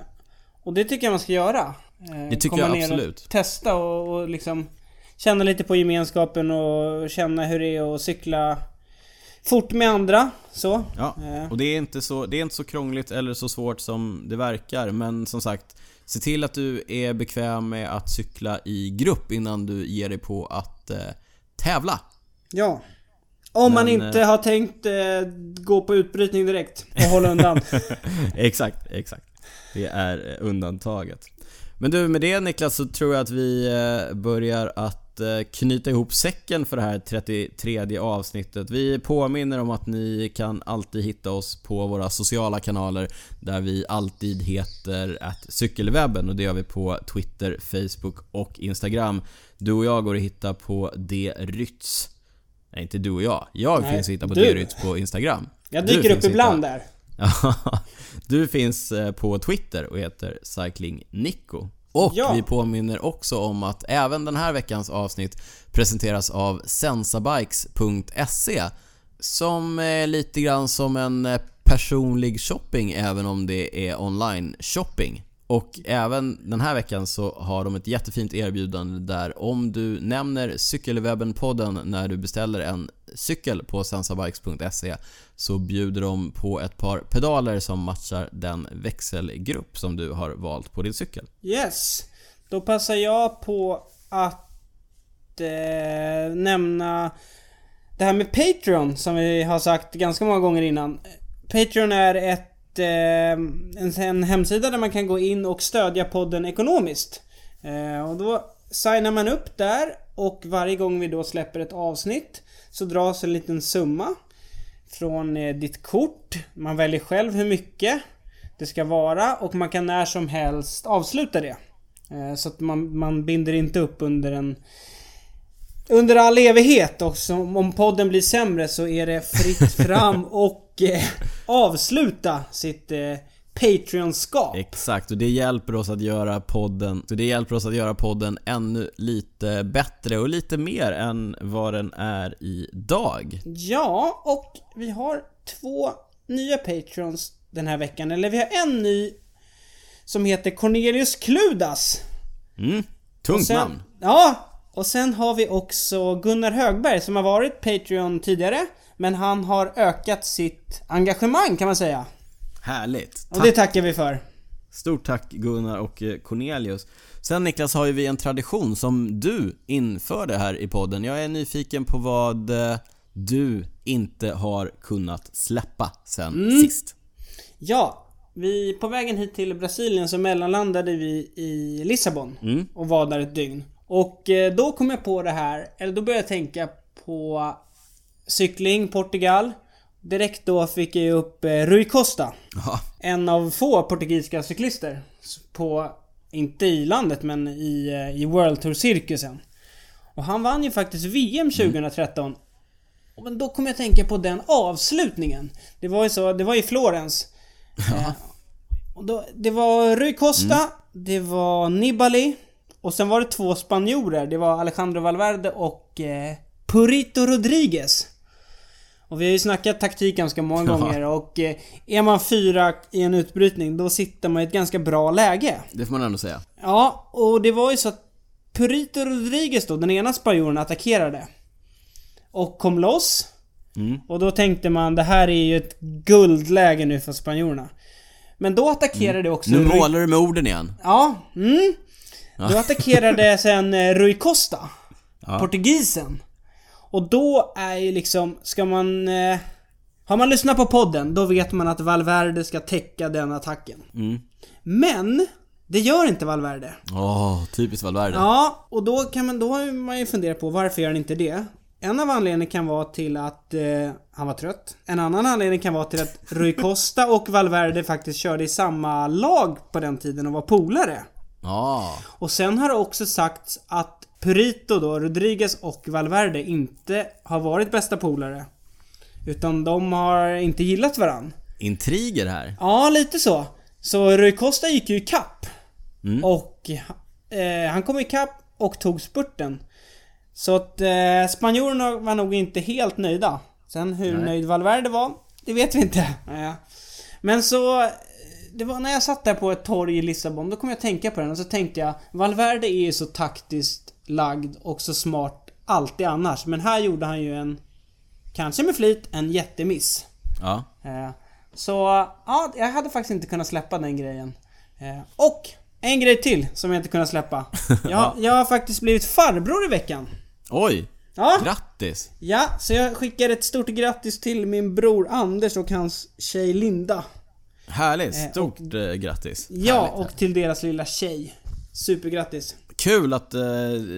S4: och det tycker jag man ska göra. Eh,
S3: Det tycker
S4: komma
S3: jag
S4: ner
S3: absolut.
S4: Och testa och, och liksom känna lite på gemenskapen och känna hur det är att cykla fort med andra. Så.
S3: Ja,
S4: Eh,
S3: och det är, inte så, det är inte så krångligt eller så svårt som det verkar men som sagt Se till att du är bekväm med att cykla i grupp innan du ger dig på att eh, tävla.
S4: ja. Om man
S3: Men,
S4: inte
S3: eh,
S4: har tänkt eh, gå på utbrytning direkt och hålla undan.
S3: exakt, exakt. Det är eh, undantaget. Men du, med det Niklas så tror jag att vi eh, börjar att eh, knyta ihop säcken för det här 33 avsnittet. Vi påminner om att ni kan alltid hitta oss på våra sociala kanaler där vi alltid heter att cykelwebben och det gör vi på Twitter, Facebook och Instagram. Du och jag går att hitta på drytz. Nej, inte du och jag. Jag
S4: Nej,
S3: finns att hitta på drytz på Instagram.
S4: Jag dyker upp
S3: att hitta-
S4: ibland där.
S3: Du finns eh, på Twitter och heter cyclingnico. Och
S4: Ja.
S3: vi påminner också om att även den här veckans avsnitt presenteras av sensabikes.se som är lite grann som en eh, personlig shopping även om det är online shopping. Och även den här veckan så har de ett jättefint erbjudande där om du nämner Cykelwebben-podden när du beställer en cykel på sensabikes.se så bjuder de på ett par pedaler som matchar den växelgrupp som du har valt på din cykel.
S4: Yes. Då passar jag på att eh, nämna det här med Patreon som vi har sagt ganska många gånger innan. Patreon är ett, eh, en, en hemsida där man kan gå in och stödja podden ekonomiskt. Eh, och då signar man upp där och varje gång vi då släpper ett avsnitt så dras en liten summa från eh, ditt kort. Man väljer själv hur mycket det ska vara och man kan när som helst avsluta det. Eh, Så att man, man binder inte upp under en under all evighet och så, om podden blir sämre så är det fritt fram och eh, avsluta sitt eh, Patreon-skap.
S3: Exakt, och det hjälper oss att göra podden, så det hjälper oss att göra podden ännu lite bättre och lite mer än vad den är idag.
S4: Ja, och vi har två nya Patreons den här veckan. Eller vi har en ny som heter Cornelius Kludas.
S3: Mm, tungt
S4: sen,
S3: namn.
S4: Ja, och sen har vi också Gunnar Högberg som har varit Patreon tidigare. Men han har ökat sitt engagemang kan man säga.
S3: Härligt.
S4: Och det tackar vi för.
S3: Stort tack Gunnar och eh, Cornelius. Sen Niklas har ju vi en tradition som du införde här i podden. Jag är nyfiken på vad eh, du inte har kunnat släppa sen sist.
S4: Ja, vi, på vägen hit till Brasilien så mellanlandade vi i Lissabon
S3: Mm.
S4: och var där ett dygn. Och eh, då kom jag på det här, eller då började jag tänka på cykling, Portugal. Direkt då fick jag upp eh, Rui Costa.
S3: Ja,
S4: En av få portugisiska cyklister. På, inte i landet men i, eh, i World Tour-cirkusen. Och han vann ju faktiskt VM 2013. Och Men då kom jag att tänka på den avslutningen. Det var ju så, det var i Florens. Eh, Och då, det var Rui Costa,
S3: Mm.
S4: det var Nibali och sen var det två spanjorer. Det var Alejandro Valverde och eh, Purito Rodriguez. Och vi har ju snackat taktik ganska många
S3: Ja.
S4: gånger och eh, är man fyra i en utbrytning då sitter man i ett ganska bra läge.
S3: Det får man ändå säga.
S4: Ja, och det var ju så att Purito Rodriguez då, den ena spanjoren, attackerade. Och kom loss.
S3: Mm.
S4: Och då tänkte man, det här är ju ett guldläge nu för spanjorerna. Men då attackerade också...
S3: Mm. Nu
S4: Rui-
S3: målar du med orden igen.
S4: Ja, mm. Då attackerade sen eh, Rui Costa.
S3: Ja.
S4: Portugisen. Och då är ju liksom, ska man... Eh, har man lyssnat på podden, då vet man att Valverde ska täcka den attacken.
S3: Mm.
S4: Men, det gör inte Valverde.
S3: Åh, typiskt Valverde.
S4: Ja, och då kan man, då har man ju funderat på varför gör han inte det? En av anledningarna kan vara till att eh, han var trött. En annan anledning kan vara till att Rui Costa och Valverde faktiskt körde i samma lag på den tiden och var polare.
S3: Ja.
S4: Och sen har det också sagts att Purito då, Rodriguez och Valverde inte har varit bästa polare. Utan de har inte gillat varann.
S3: Intriger här.
S4: Ja, lite så. Så Rui Costa gick ju i kapp
S3: Mm.
S4: Och eh, han kom i kapp och tog spurten. Så att eh, spanjorerna var nog inte helt nöjda. Sen hur
S3: Nej.
S4: nöjd Valverde var, det vet vi inte. Men så... Det var när jag satt där på ett torg i Lissabon, då kom jag att tänka på den och så tänkte jag Valverde är ju så taktiskt lagd och så smart alltid annars. Men här gjorde han ju en, kanske med flit, en jättemiss.
S3: Ja.
S4: Eh, Så ja, jag hade faktiskt inte kunnat släppa den grejen. Eh, Och en grej till som jag inte kunnat släppa. Jag, jag har faktiskt blivit farbror i veckan.
S3: Oj!
S4: Ja,
S3: Grattis!
S4: ja, så jag skickar ett stort grattis till min bror Anders och hans tjej Linda.
S3: Härligt!
S4: Eh,
S3: Stort eh, grattis!
S4: Ja,
S3: Härligt,
S4: och till deras lilla tjej. Supergrattis.
S3: Kul att eh,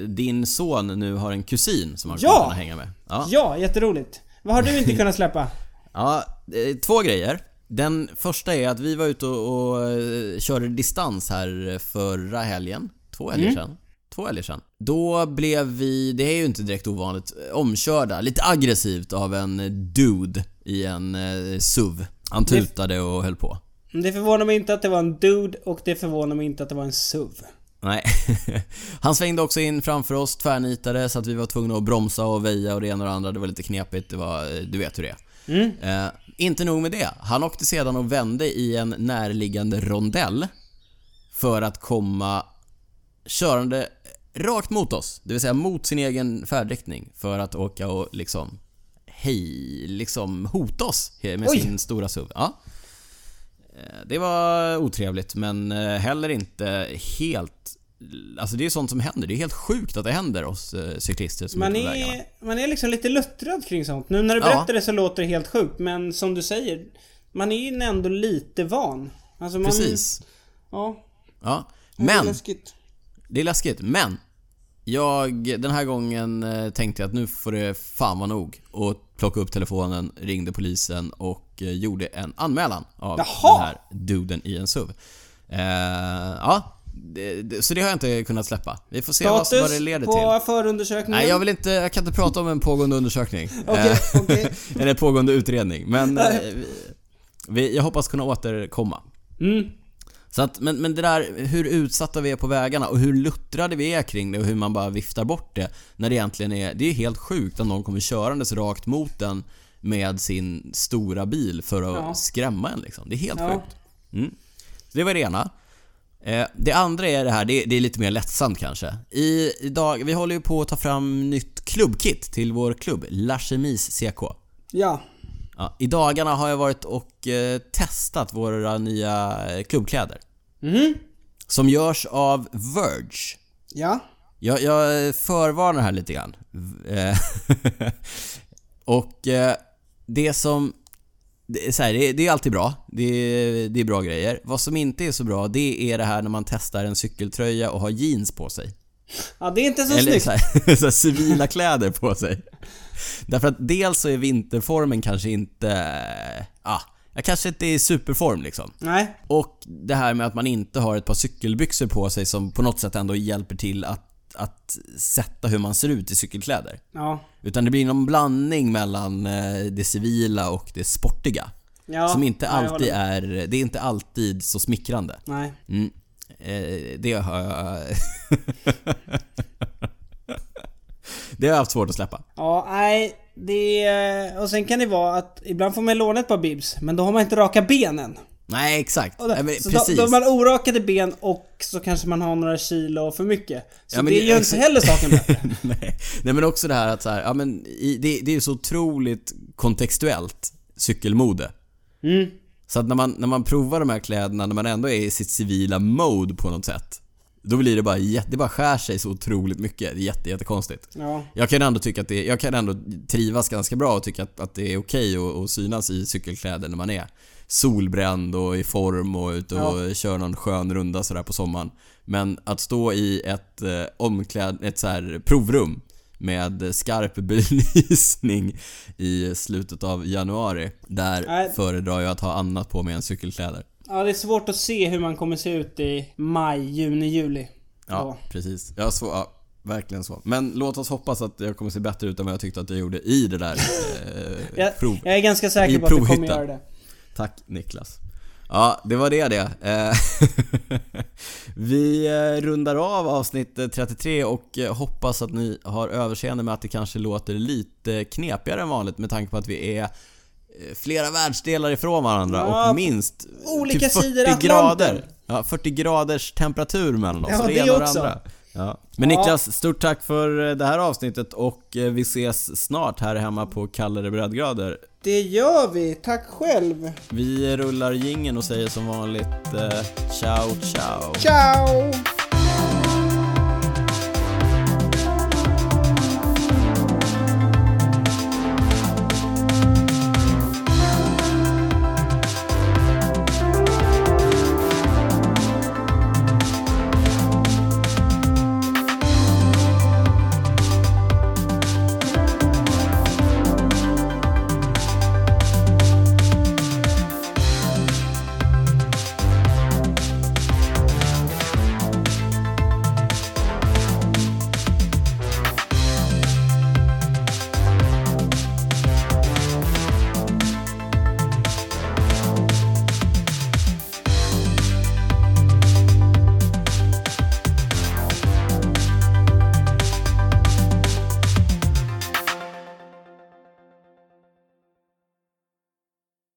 S3: din son nu har en kusin som han
S4: Ja!
S3: kunna hänga med. Ja.
S4: Ja, jätteroligt. Vad har du inte kunnat släppa?
S3: ja, eh, två grejer. Den första är att vi var ute och, och körde distans här förra helgen. Två helger
S4: Mm.
S3: sedan. Två helger sedan. Då blev vi, det är ju inte direkt ovanligt, omkörda lite aggressivt av en dude i en eh, SUV. Han tutade och höll på.
S4: Det förvånar mig inte att det var en dude och det förvånar mig inte att det var en SUV.
S3: Nej. Han svängde också in framför oss, tvärnitade, så att vi var tvungna att bromsa och väja och det ena och det andra. Det var lite knepigt, det var, du vet hur det är.
S4: Mm.
S3: Eh, inte nog med det. Han åkte sedan och vände i en närliggande rondell för att komma körande rakt mot oss. Det vill säga mot sin egen färdriktning för att åka och liksom hej, liksom hota oss med
S4: Oj.
S3: sin stora SUV. Ja. Eh, Det var otrevligt men eh, heller inte helt... Alltså det är sånt som händer. Det är helt sjukt att det händer oss eh, cyklister som
S4: Man
S3: är på vägarna.
S4: man är liksom lite luttrad kring sånt. Nu när du
S3: Ja.
S4: berättar det så låter det helt sjukt, men som du säger, man är ju ändå lite van. Alltså man,
S3: Precis.
S4: Ja.
S3: Ja.
S4: det är
S3: Men
S4: läskigt.
S3: Det är läskigt, men jag, den här gången eh, tänkte jag att nu får det fan vara nog. Och plocka upp telefonen, ringde polisen och eh, gjorde en anmälan av
S4: Jaha!
S3: den här duden i en SUV. Eh, ja, det, det, så det har jag inte kunnat släppa. Vi får se vad,
S4: Status
S3: vad det leder
S4: på
S3: till.
S4: förundersökningen?
S3: Nej, jag vill inte, jag kan inte prata om en pågående undersökning.
S4: Okej,
S3: Eh,
S4: okej.
S3: Eller pågående utredning. Men vi, jag hoppas kunna återkomma.
S4: Mm.
S3: Så att, men, men det där hur utsatta vi är på vägarna och hur luttrade vi är kring det och hur man bara viftar bort det. När det egentligen är, det är helt sjukt att någon kommer körandes rakt mot den med sin stora bil för att
S4: Ja.
S3: skrämma en liksom. Det är helt
S4: Ja.
S3: sjukt. Mm. Det var det ena. Eh, det andra är det här, det, det är lite mer lättsamt kanske. I, idag, vi håller ju på att ta fram nytt klubbkit till vår klubb, La Chemise CK.
S4: Ja.
S3: Ja, I dagarna har jag varit och eh, testat våra nya eh, klubbkläder.
S4: Mhm.
S3: Som görs av Verge.
S4: Ja.
S3: Jag, jag förvarnar här lite grann. Eh, och eh, det som... Det är, så här, det, är, det är alltid bra. Det är, det är bra grejer. Vad som inte är så bra, det är det här när man testar en cykeltröja och har jeans på sig.
S4: Ja, det är inte så
S3: Eller
S4: snyggt.
S3: här civila kläder på sig. Därför att dels så är vinterformen kanske inte... Ah, jag kanske inte är i superform liksom.
S4: Nej.
S3: Och det här med att man inte har ett par cykelbyxor på sig som på något sätt ändå hjälper till att, att sätta hur man ser ut i cykelkläder.
S4: Ja.
S3: Utan det blir någon blandning mellan eh, det civila och det sportiga.
S4: Ja,
S3: som inte alltid är, det är inte alltid så smickrande.
S4: Nej.
S3: Mm. Eh, det har jag... det har jag haft svårt att släppa.
S4: Ja, nej. Det och sen kan det vara att ibland får man låna ett par bibs, men då har man inte raka benen.
S3: Nej, exakt.
S4: Och
S3: Nej,
S4: så
S3: precis.
S4: Då, då har man orakade ben och så kanske man har några kilo för mycket. Så
S3: Ja, men
S4: det
S3: det-
S4: gör inte heller saken bättre.
S3: Nej. Nej men också det här att så här, ja men i, det, det är ju så otroligt kontextuellt cykelmode.
S4: Mm.
S3: Så att när man, när man provar de här kläderna när man ändå är i sitt civila mode på något sätt. Då blir det bara det bara skär sig så otroligt mycket. Det är jätte, jättekonstigt.
S4: Ja.
S3: Jag kan ändå tycka att det, jag kan ändå trivas ganska bra och tycka att, att det är okej att, att synas i cykelkläder när man är solbränd och i form och ute och kör någon skön runda sådär på sommaren. Men att stå i ett eh, omkläd, ett så här provrum med skarp belysning i slutet av januari. Där
S4: Nej.
S3: föredrar jag att ha annat på mig än cykelkläder.
S4: Ja, det är svårt att se hur man kommer se ut i maj, juni, juli.
S3: Ja, precis. Ja, så, ja, verkligen så. Men låt oss hoppas att jag kommer se bättre ut än vad jag tyckte att jag gjorde i det där eh,
S4: Jag,
S3: prov.
S4: jag är ganska säker på att du kommer göra det.
S3: Tack Niklas. Ja, det var det det. Eh, Vi eh, rundar av avsnitt eh, 33 och eh, hoppas att ni har överseende med att det kanske låter lite knepigare än vanligt med tanke på att vi är flera världsdelar ifrån varandra
S4: Ja,
S3: och minst
S4: olika
S3: typ 40
S4: sidor Atlanten.
S3: grader. Ja, 40 graders temperatur mellan oss.
S4: Ja,
S3: det det
S4: också.
S3: andra. Ja. Men Niklas, stort tack för eh, det här avsnittet och eh, vi ses snart här hemma på kallare breddgrader.
S4: Det gör vi. Tack själv.
S3: Vi rullar gingen och säger som vanligt eh, ciao ciao.
S4: Ciao!